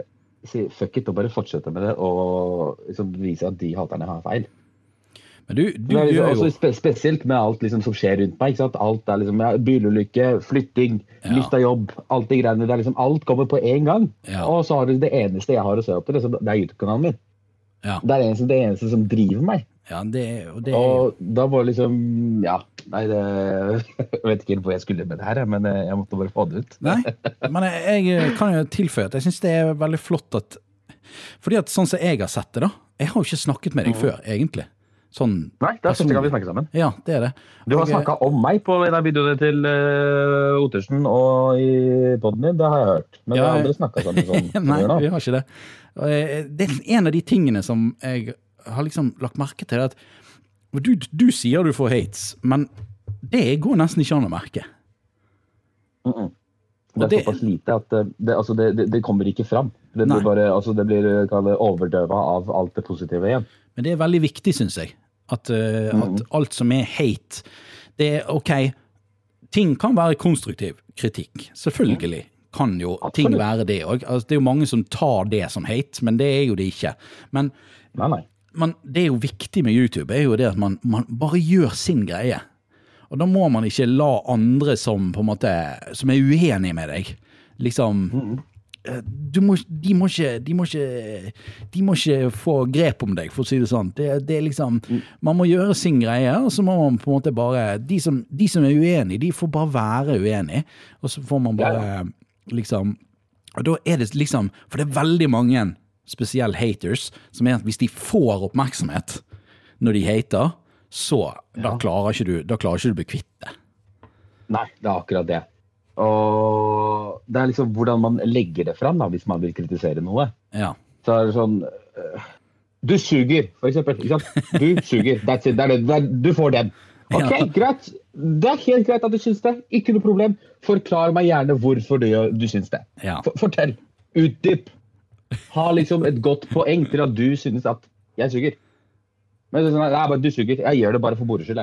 si fuck it og bare fortsette med det og liksom vise at de haterne har feil? Men du, du det er liksom, jo... Spesielt med alt liksom, som skjer rundt meg. Alt er liksom, ja, Bilulykke, flytting, ja. mista jobb, alt de greiene. Det er liksom, alt kommer på én gang. Ja. Og så har du det eneste jeg har å se opp til, det er YouTube-kanalen min. Ja. Det er det eneste, det eneste som driver meg. Ja, det, og, det... og da var det liksom Ja, nei, det, jeg vet ikke hvor jeg skulle med det her, men eh, jeg måtte bare få det ut. Nei, men jeg, jeg kan jo tilføye at jeg syns det er veldig flott at Fordi at sånn som jeg har sett det, da Jeg har jo ikke snakket med deg mm. før, egentlig. Sånn, Nei, det er første gang vi snakker sammen. Ja, det er det. Du har snakka om meg på en av videoene til uh, Ottersen og i poden din, det har jeg hørt. Men ja, vi har aldri snakka sammen sånn. Nei, vi har ikke det. Eh, det er en av de tingene som jeg har liksom lagt merke til. at du, du sier du får hates, men det går nesten ikke an å merke. Mm -mm. Det er såpass lite at det, det, altså det, det, kommer ikke fram. Det blir, bare, altså det blir overdøva av alt det positive igjen. Men det er veldig viktig, syns jeg, at, uh, mm. at, alt som er hate Det er OK, ting kan være konstruktiv kritikk. Selvfølgelig kan jo Absolutt. ting være det òg. Altså, det er jo mange som tar det som hate, men det er jo det ikke. Men, nei, nei. men det er jo viktig med YouTube, er jo det at man, man, bare gjør sin greie. Og da må man ikke la andre som måte, som er uenige med deg, liksom mm. må, de, må ikke, de, må ikke, de må ikke få grep om deg, for å si det sånn. Det, det liksom, Man må gjøre sin greie, og så må man på en måte bare De som, de som er uenige, de får bare være uenige. Og så får man bare ja. Liksom Og da er det liksom For det er veldig mange, spesielt haters, som er at hvis de får oppmerksomhet når de hater, så ja. da, klarer ikke du, da klarer ikke du å bli kvitt det. Nei, det er akkurat det. Og det er liksom hvordan man legger det fram da, hvis man vil kritisere noe. Ja. Så er det sånn uh, Du suger, for eksempel. Du suger. That's it. Det det. Du får den. Ok, greit. Det er helt greit at du syns det. Ikke noe problem. Forklar meg gjerne hvorfor du, du syns det. Ja. Fortell. Utdyp. Ha liksom et godt poeng til at du synes at jeg suger. Men er sånn, nei, du suger. Jeg gjør det bare for moro skyld.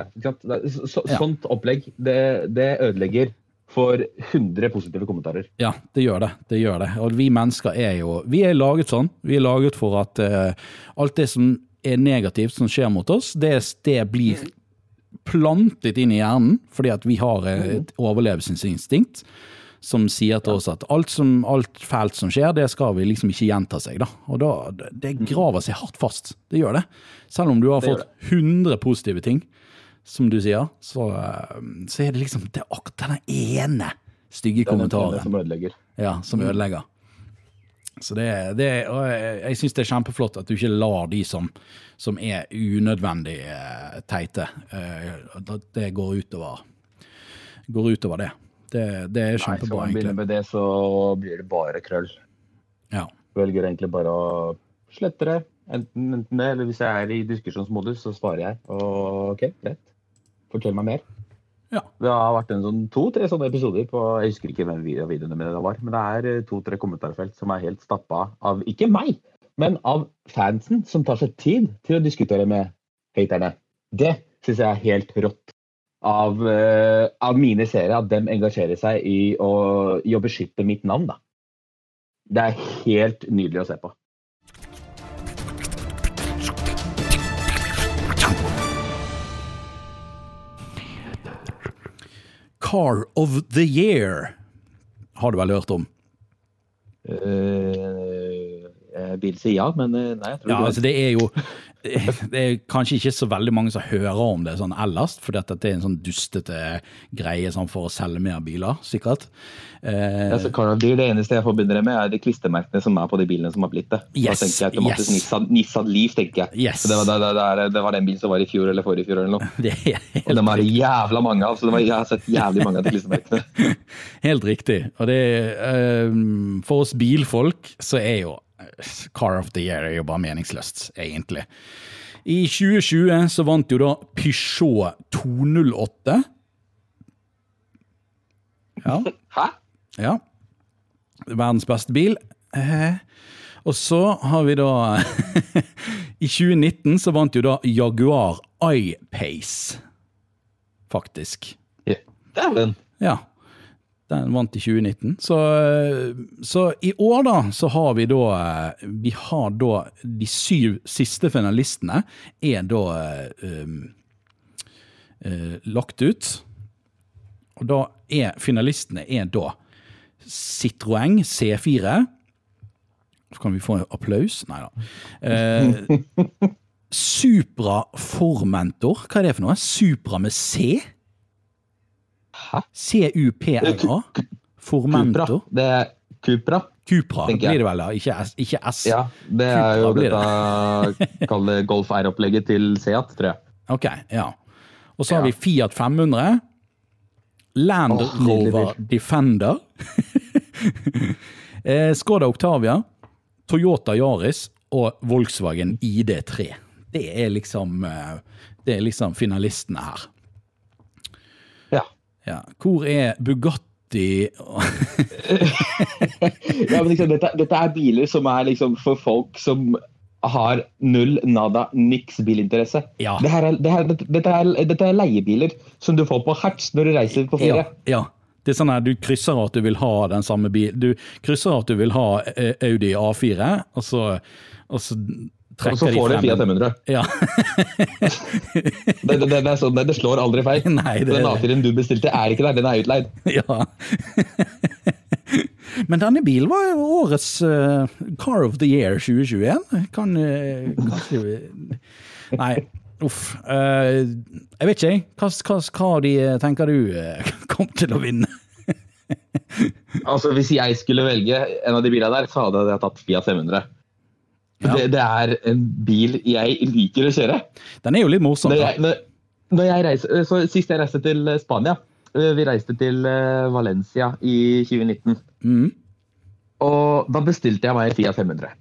Så, sånt opplegg, det, det ødelegger for 100 positive kommentarer. Ja, det gjør det. det gjør det. Og vi mennesker er jo Vi er laget sånn. Vi er laget for at uh, alt det som er negativt som skjer mot oss, det, det blir plantet inn i hjernen fordi at vi har et overlevelsesinstinkt som sier til oss at alt, som, alt fælt som skjer, det skal vi liksom ikke gjenta seg. da. Og da, Det graver seg hardt fast. Det gjør det. Selv om du har fått 100 positive ting, som du sier, så, eh, så er det liksom det akkurat den ene stygge kommentaren. Som ødelegger. Ja, som mm. ødelegger. Så det, det og jeg, jeg syns det er kjempeflott at du ikke lar de som, som er unødvendig eh, teite, eh, at det går utover, går utover det. Det, det er kjempebra. Nei, skal man begynne med det, så blir det bare krøll. Ja. Velger egentlig bare å slette det. Enten, enten det, eller hvis jeg er i diskusjonsmodus, så svarer jeg. Og OK, greit. Fortell meg mer. Ja. Det har vært en sånn, to-tre sånne episoder på Jeg husker ikke hvem videoene mine var, men det er eh, to-tre kommentarfelt som er helt stappa av ikke meg, men av fansen som tar seg tid til å diskutere med haterne. Det syns jeg er helt rått av, uh, av mine seere, at dem engasjerer seg i å, i å beskytte mitt navn. da. Det er helt nydelig å se på. Car of the Year har du vel hørt om? Uh, jeg vil si ja, men eh, nei. jeg tror ja, altså det er jo det er kanskje ikke så veldig mange som hører om det sånn ellers, for dette er en sånn dustete greie sånn for å selge mer biler, sikkert. Eh, ja, så Det eneste jeg forbinder det med, er de klistremerkene som er på de bilene som har blitt det. Yes, da tenker jeg automatisk yes. Nissan, Nissan Leaf, tenker jeg. Yes. Det, var, det, det, det, var, den bilen som var i fjor eller forrige fjor eller noe. Det er helt og dem er det jævla mange av, så var, jeg har sett jævlig mange av de klistremerkene. helt riktig. Og det eh, For oss bilfolk så er jo Car of the Year er jo bare meningsløst, egentlig. I 2020 så vant jo da Peugeot 208. Ja. Hæ? Ja. Verdens beste bil. Og så har vi da I 2019 så vant jo da Jaguar I-Pace, faktisk. Ja. Dæven. Ja. Den vant i 2019. Så, så, i år, da, så har vi da Vi har da De syv siste finalistene er da um, uh, lagt ut. Og da er finalistene er da Citroën C4. Så kan vi få en applaus? Nei da. Uh, Supra Formentor. Hva er det for noe? Supra med C? C-U-P-R-A. Formentor. Det er Cupra. Cupra blir det vel, da? Ikke S? Ikke S. Ja, det er jo dette kall det Golf R-opplegget til Seat, tror jeg. Ok, ja. Og så har vi Fiat 500. Land oh, Rover Defender. Eh, Skoda Octavia. Toyota Yaris og Volkswagen ID3. Det er liksom, eh, det er liksom finalistene her. Ja. Hvor er Bugatti ja, men liksom, dette, dette, er biler som er liksom for folk som har null, nada, niks bilinteresse. Ja. Det er, det er, dette, er, dette, er, leiebiler som du får på hertz når du reiser på ferie. Ja, ja. Det er sånn at Du krysser at du vil ha den samme bil. Du krysser at du vil ha eh, Audi A4, og så, og så og så får du Fiat 500. Ja. det, det, det, er sånn, det, slår aldri feil. Nei, Den A4-en du bestilte, er ikke der, den er utleid. Ja. Men denne bilen var jo årets uh, Car of the Year 2021. Kan uh, kanskje Nei, uff. Uh, jeg vet ikke, hva, hva, hva de tenker du kom til å vinne? altså, Hvis jeg skulle velge en av de bilene der, så hadde jeg tatt Fiat 500. Ja. Det, det, er en bil jeg liker å kjøre. Den er jo litt morsom. Når jeg, når, når jeg reiser, så Sist jeg reiste til Spania Eh, vi reiste til eh, Valencia i 2019. Mm. Og da bestilte jeg meg en Fiat 500.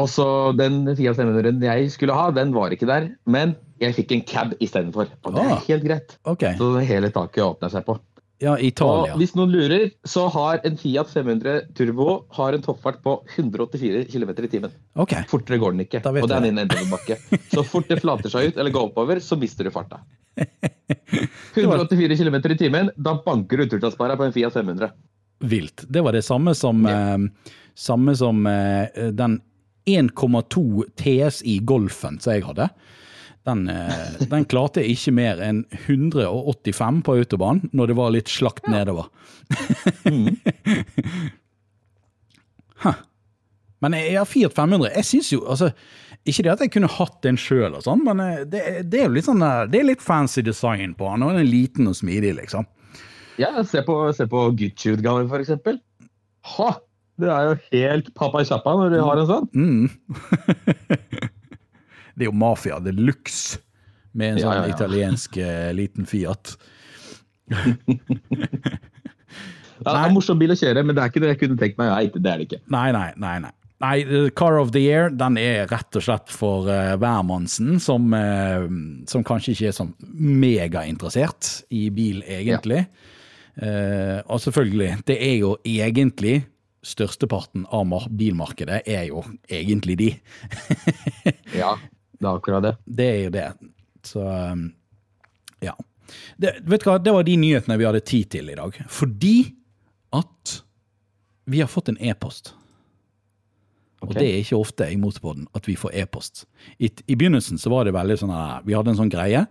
Og så Den Fiat 500 jeg skulle ha, den var ikke der. Men jeg fikk en cab istedenfor. Og det er ah, helt greit. Okay. Så hele taket åpner seg på. Ja, Italia. Og hvis noen lurer, så har en Fiat 500 Turbo har en toppfart på 184 km i timen. Okay. Fortere går den ikke. Og det er en nedoverbakke. Så fort det flater seg ut eller går oppover, så mister du farta. 184 km i timen, da banker du ultratraspara på en Fiat 500. Vilt. Det var det samme som, ja. eh, samme som eh, den 1,2 TSI Golfen som jeg hadde. Den, eh, den, klarte ikke mer enn 185 på autobahn når det var litt slakt ja. nedover. mm. huh. Men jeg har Fiat 500. Jeg syns jo altså ikke det at jeg kunne hatt en sjøl, sånn, men eh, det, det, er jo litt sånn, det er litt fancy design på den. Og den er liten og smidig, liksom. Ja, se på, se på Gucci-utgaven, for eksempel. Ha! Det er jo helt pappa kjappa når du har en sånn. Mm. det er jo mafia de luxe med en sånn ja, ja, ja. italiensk uh, liten Fiat. det er en morsom bil å kjøre, men det er ikke det jeg kunne tenkt meg. Nei, det er det ikke. Nei, nei, nei, nei. Nei, Car of the Year den er rett og slett for uh, hvermannsen, som, uh, som, kanskje ikke er sånn megainteressert i bil, egentlig. Uh, og selvfølgelig, det er jo egentlig Størsteparten av bilmarkedet er jo egentlig de. ja, det er akkurat det. Det er jo det. Så um, ja. Det, vet du hva, det var de nyhetene vi hadde tid til i dag. Fordi at vi har fått en e-post Okay. Og det er ikke ofte i Motorpodden at vi får e-post. I, I, begynnelsen så var det veldig sånn at vi hadde en sånn greie.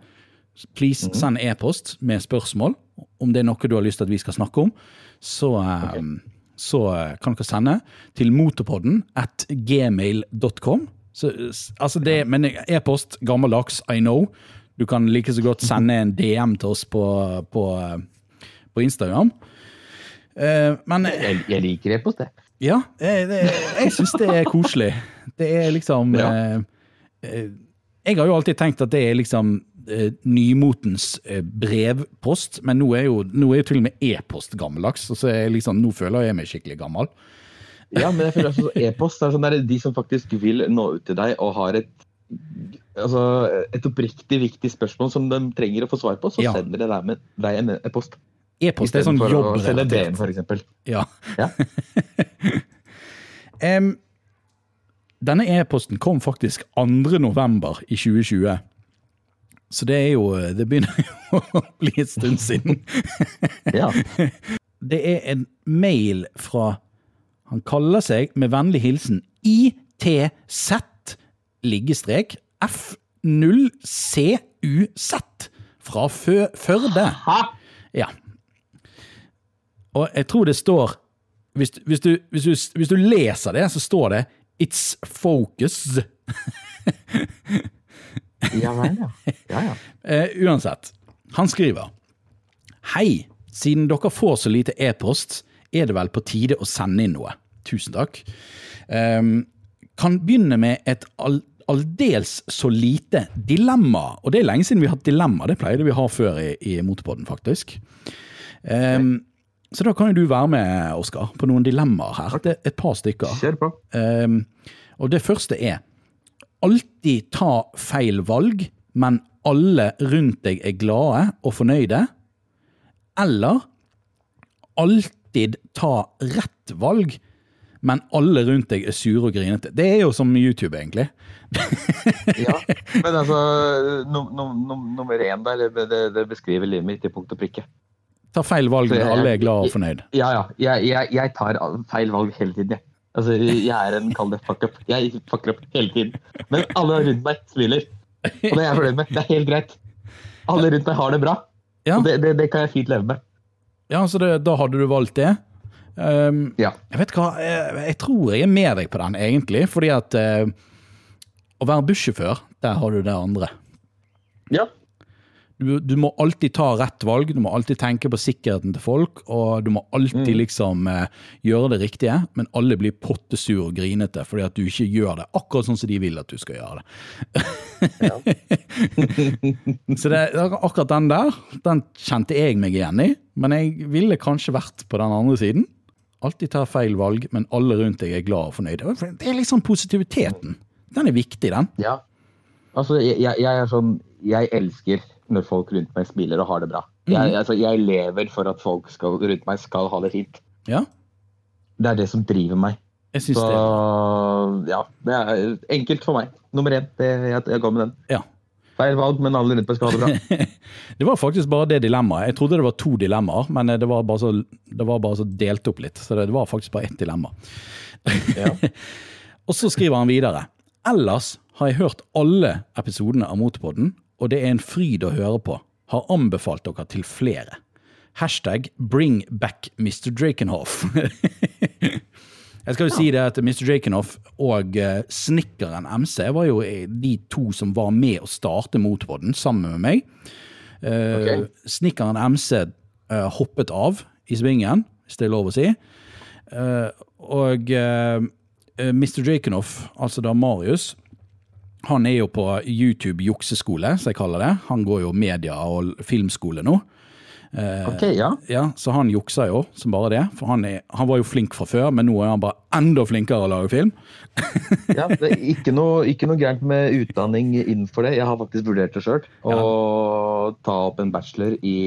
Please mm -hmm. send e-post med spørsmål. Om det er noe du har lyst til at vi skal snakke om, så, okay. um, så eh, kan dere sende til motorpodden at gmail.com. Altså det, men e-post, gammeldags, I know. Du kan like så godt sende en DM til oss på, på, eh, på Instagram. Uh, men jeg, jeg liker e-post, jeg. Ja, jeg, det, jeg syns det er koselig. Det er liksom ja. eh, eh, Jeg har jo alltid tenkt at det er liksom eh, nymotens eh, brevpost, men nå er jo, nå er jo til og med e-post gammeldags. Så liksom, nå føler jeg meg skikkelig gammel. Ja, men jeg føler altså e-post er sånn der, de som faktisk vil nå ut til deg og har et altså, et oppriktig viktig spørsmål som de trenger å få svar på, så ja. sender de deg, deg en e-post. E-post er sånn jobbrelatert. for eksempel. Ja. ja. um, denne e-posten kom faktisk 2. november i 2020. Så det er jo Det begynner jo å bli en stund siden. ja. Det er en mail fra Han kaller seg med vennlig hilsen ITZ liggestrek F0CUZ fra Førde. Ja. Og jeg tror det står Hvis, hvis, du, hvis, du, hvis du, leser det, så står det 'It's focus'. ja vel, ja. ja, ja. Uh, uansett. Han skriver Hei. Siden dere får så lite e-post, er det vel på tide å sende inn noe. Tusen takk. Um, kan begynne med et aldeles så lite dilemma. Og det er lenge siden vi har hatt dilemma. Det pleide vi å ha før i, i Motorpodden, faktisk. Um, så da kan jo du være med, Oskar, på noen dilemmaer her. Det er et par stykker. Kjør på. Um, og det første er alltid ta feil valg, men alle rundt deg er glade og fornøyde. Eller alltid ta rett valg, men alle rundt deg er sure og grinete. Det er jo som YouTube, egentlig. ja, men altså Nummer num, no, no, én der, det, det, beskriver livet mitt i punkt og prikke. Ta feil valg når alle er glad og fornøyd. Ja, ja. Jeg, jeg, jeg tar feil valg hele tiden, jeg. Altså, jeg er en, kall det fuck up. Jeg fucker opp hele tiden. Men alle rundt meg smiler. Og det er jeg fornøyd med. Det er helt greit. Alle rundt meg har det bra. Ja. Og det, det, det, kan jeg fint leve med. Ja, så det, da hadde du valgt det. Um, ja. Jeg vet hva, jeg, jeg, tror jeg er med deg på den, egentlig. Fordi at uh, å være bussjåfør, der har du det andre. Ja. Du, du, må alltid ta rett valg, du må alltid tenke på sikkerheten til folk, og du må alltid mm. liksom uh, gjøre det riktige, men alle blir pottesur og grinete fordi at du ikke gjør det akkurat sånn som de vil at du skal gjøre det. Så det, akkurat den der, den kjente jeg meg igjen i, men jeg ville kanskje vært på den andre siden. Alltid tar feil valg, men alle rundt deg er glad og fornøyde. Det er liksom positiviteten. Den er viktig, den. Ja. Altså, jeg, jeg er sånn Jeg elsker når folk rundt meg smiler og har det bra. Jeg, altså, jeg, lever for at folk skal, rundt meg skal ha det fint. Ja. Det er det som driver meg. Jeg synes Så det. ja, det er enkelt for meg. Nummer én. Det, jeg, jeg går med den. Ja. Feil valg, men alle rundt meg skal ha det bra. det var faktisk bare det dilemmaet. Jeg trodde det var to dilemmaer, men det var bare så, var bare så delt opp litt. Så det, det var faktisk bare ett dilemma. Ja. og så skriver han videre. Ellers har jeg hørt alle episodene av Motorpodden og det er en fryd å høre på. Har anbefalt dere til flere. Hashtag bring back Mr. Drakenhoff. Jeg skal jo si det at Mr. Drakenhoff og snekkeren Snikkeren MC var jo de to som var med å starte Motorpodden sammen med meg. Uh, okay. Snikkeren MC eh, hoppet av i svingen, hvis det er lov å si. Og Mr. Drakenhoff, altså da Marius, han er jo på YouTube jukseskole, som jeg kaller det. Han går jo media- og filmskole nå. Eh, ok, ja. ja. Så han jukser jo som bare det. For han, er, han, var jo flink fra før, men nå er han bare enda flinkere å lage film. ja, det er ikke noe, ikke noe gærent med utdanning innenfor det. Jeg har faktisk vurdert det sjøl. Å ja. ta opp en bachelor i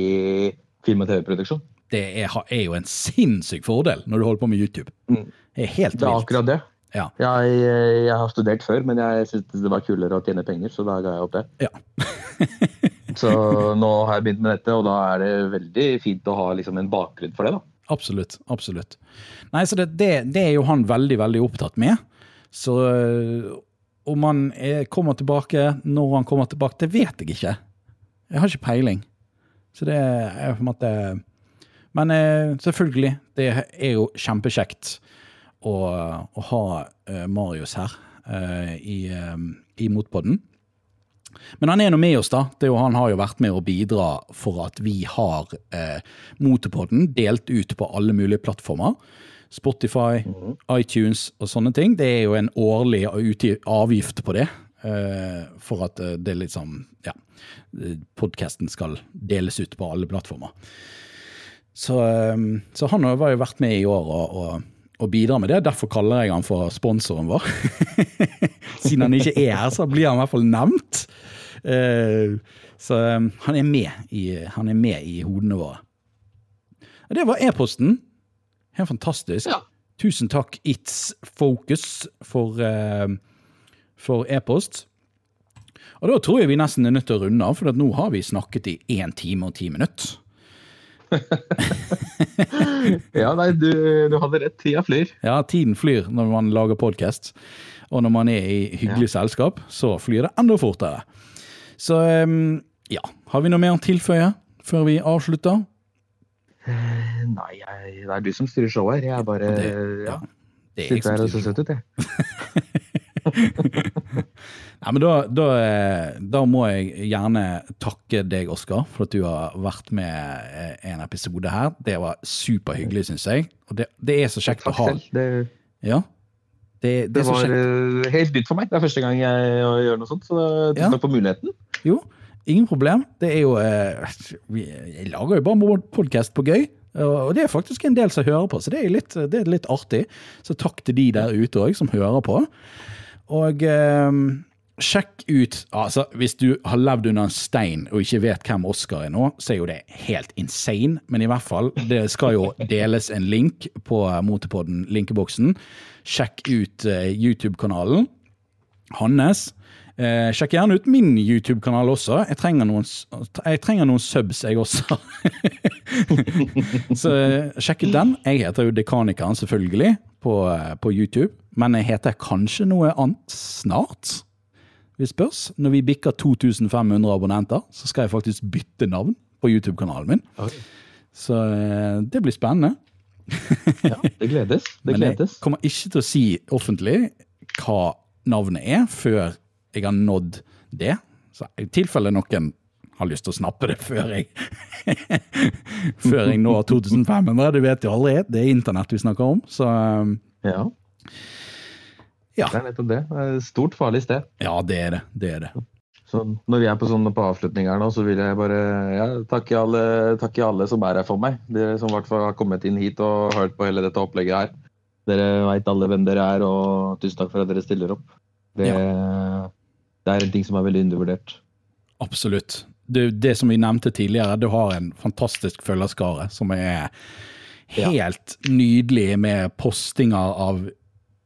film- og TV-produksjon. Det er, er, jo en sinnssyk fordel når du holder på med YouTube. Mm. Det er helt vilt. Det er akkurat det. Ja. Jeg, jeg, har studert før, men jeg syntes det var kulere å tjene penger, så da ga jeg opp det. Ja. så nå har jeg begynt med dette, og da er det veldig fint å ha liksom, en bakgrunn for det. da. Absolutt. absolutt. Nei, så det, det, det, er jo han veldig, veldig opptatt med. Så om han er, kommer tilbake, når han kommer tilbake, det vet jeg ikke. Jeg har ikke peiling. Så det er på en måte Men eh, selvfølgelig, det er jo kjempekjekt å, å ha uh, Marius her uh, i, um, i Motpodden. Men han er nå med oss, da. Jo, han har jo vært med å bidra for at vi har eh, Motepodden delt ut på alle mulige plattformer. Spotify, mm -hmm. iTunes og sånne ting. Det er jo en årlig avgift på det. Eh, for at det liksom Ja. Podkasten skal deles ut på alle plattformer. Så, eh, så han har jo vært med i år og, og og bidrar med det. Derfor kaller jeg han for sponsoren vår. Siden han ikke er her, så blir han i hvert fall nevnt. Uh, så um, han, er med i, han er med i hodene våre. Det var e-posten. Helt fantastisk. Ja. Tusen takk, It's Focus, for, uh, for e-post. Og da tror jeg vi nesten er nødt til å runde av, for nå har vi snakket i én time og ti minutter. ja, nei, du, du, hadde rett. Tida flyr. Ja, tiden flyr når man lager podkast. Og når man er i hyggelig ja. selskap, så flyr det enda fortere. Så um, ja, har vi noe mer å tilføye før vi avslutter? Uh, nei, jeg, det er du som styrer showet her. Jeg bare det, ja, det er sitter her og ser søt ut, jeg. Ja, men da, da, da, må jeg gjerne takke deg, Oskar, for at du har vært med eh, en episode her. Det var superhyggelig, syns jeg. Og det, det, er så kjekt å ha det, Ja. Det, det, var eh, helt nytt for meg. Det er første gang jeg gjør noe sånt. Så tusen ja. takk for muligheten. Jo, ingen problem. Det er jo eh, Jeg lager jo bare podkast på gøy. Og det er faktisk en del som hører på, så det er litt, det er litt artig. Så takk til de der ute òg som hører på. Og Sjekk ut altså Hvis du har levd under en stein og ikke vet hvem Oscar er nå, så er jo det helt insane. Men i hvert fall, det skal jo deles en link på Motorpodden, linkeboksen. Sjekk ut uh, YouTube-kanalen hans. Uh, sjekk gjerne ut min YouTube-kanal også. Jeg trenger, noen, jeg trenger noen, subs, jeg også. så uh, sjekk ut den. Jeg heter jo Dekanikeren, selvfølgelig, på, på YouTube. Men jeg heter kanskje noe annet snart vi spørs. Når vi bikker 2500 abonnenter, så skal jeg faktisk bytte navn på YouTube-kanalen min. Okay. Så eh, det blir spennende. ja, det gledes. Det Men jeg gledes. kommer ikke til å si offentlig hva navnet er før jeg har nådd det. Så I tilfelle noen har lyst til å snappe det før jeg Før jeg når 2500. Det vet jo aldri. Det er internett vi snakker om. Så um, Ja, ja. det er nettopp det. Det er et stort, farlig sted. ja, det er det. Det er det. Så når vi er på sånne på avslutninger nå, så vil jeg bare ja, takke, alle, takke alle som er her for meg. Dere som i hvert fall har kommet inn hit og hørt på hele dette opplegget her. Dere veit alle hvem dere er, og tusen takk for at dere stiller opp. Det, det er en ting som er veldig undervurdert. Absolutt. Det, det som vi nevnte tidligere, du har en fantastisk følgerskare som er helt nydelig med postinger av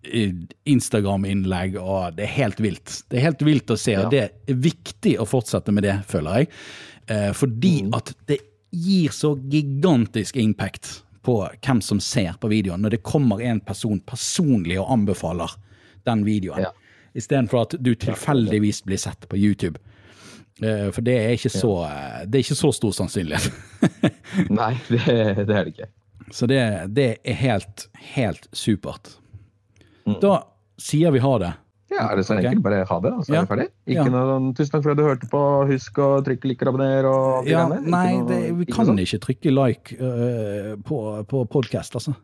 eh, Instagram-innlegg, og det er helt vilt. Det er helt vilt å se, og det er viktig å fortsette med det, føler jeg. Eh, fordi at det gir så gigantisk impact på hvem som ser på videoen, når det kommer en person personlig og anbefaler den videoen. Ja. Istedenfor at du tilfeldigvis blir sett på YouTube. Eh, For det er ikke så, eh, det er ikke så stor sannsynlighet. Nei, det, det er det ikke. Så det, det er helt, helt supert. Mm. Da sier vi ha det. Ja, er det så Ok. enkelt? Bare ha det, og så er Ja. vi ferdig? Ikke Ja. noe sånn, Tusen takk for at du hørte på. Husk å trykke like og abonner og Ja. Nei, noe- det, vi ikke kan noe ikke trykke like uh, på, på podkast, altså.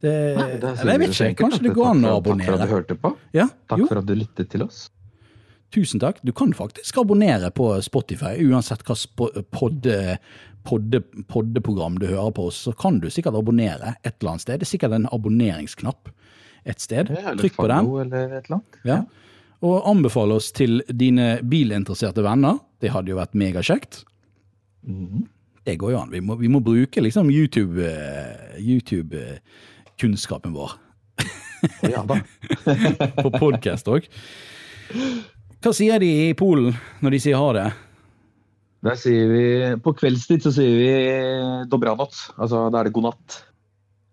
Det, Nei, det er eller jeg vet ikke, kanskje det går an å Takk for at du hørte på. Ja, Takk jo, for at du lyttet til oss. tusen takk. Du kan faktisk abonnere på Spotify, uansett hva podde, podde, poddeprogram du hører på, så kan du sikkert abonnere et eller annet sted. Det er sikkert en abonneringsknapp et sted. Trykk på den. Ja. Og anbefale oss til dine bilinteresserte venner. Det hadde jo vært megakjekt. Mhm. Det går jo an. Vi må, vi må bruke liksom YouTube, eh, YouTube-kunnskapen vår Ja da. på podkast òg. Hva sier de i Polen når de sier ha det? Der sier vi, På kveldstid så sier vi 'dobranot', Altså, da er det god natt.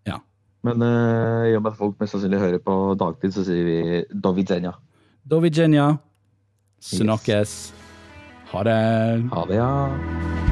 Ja. Men eh, i og med at folk mest sannsynlig hører på dagtid, så sier vi Dovigenia widzenia. Snakkes. Yes. Ha det. Ha det, ja.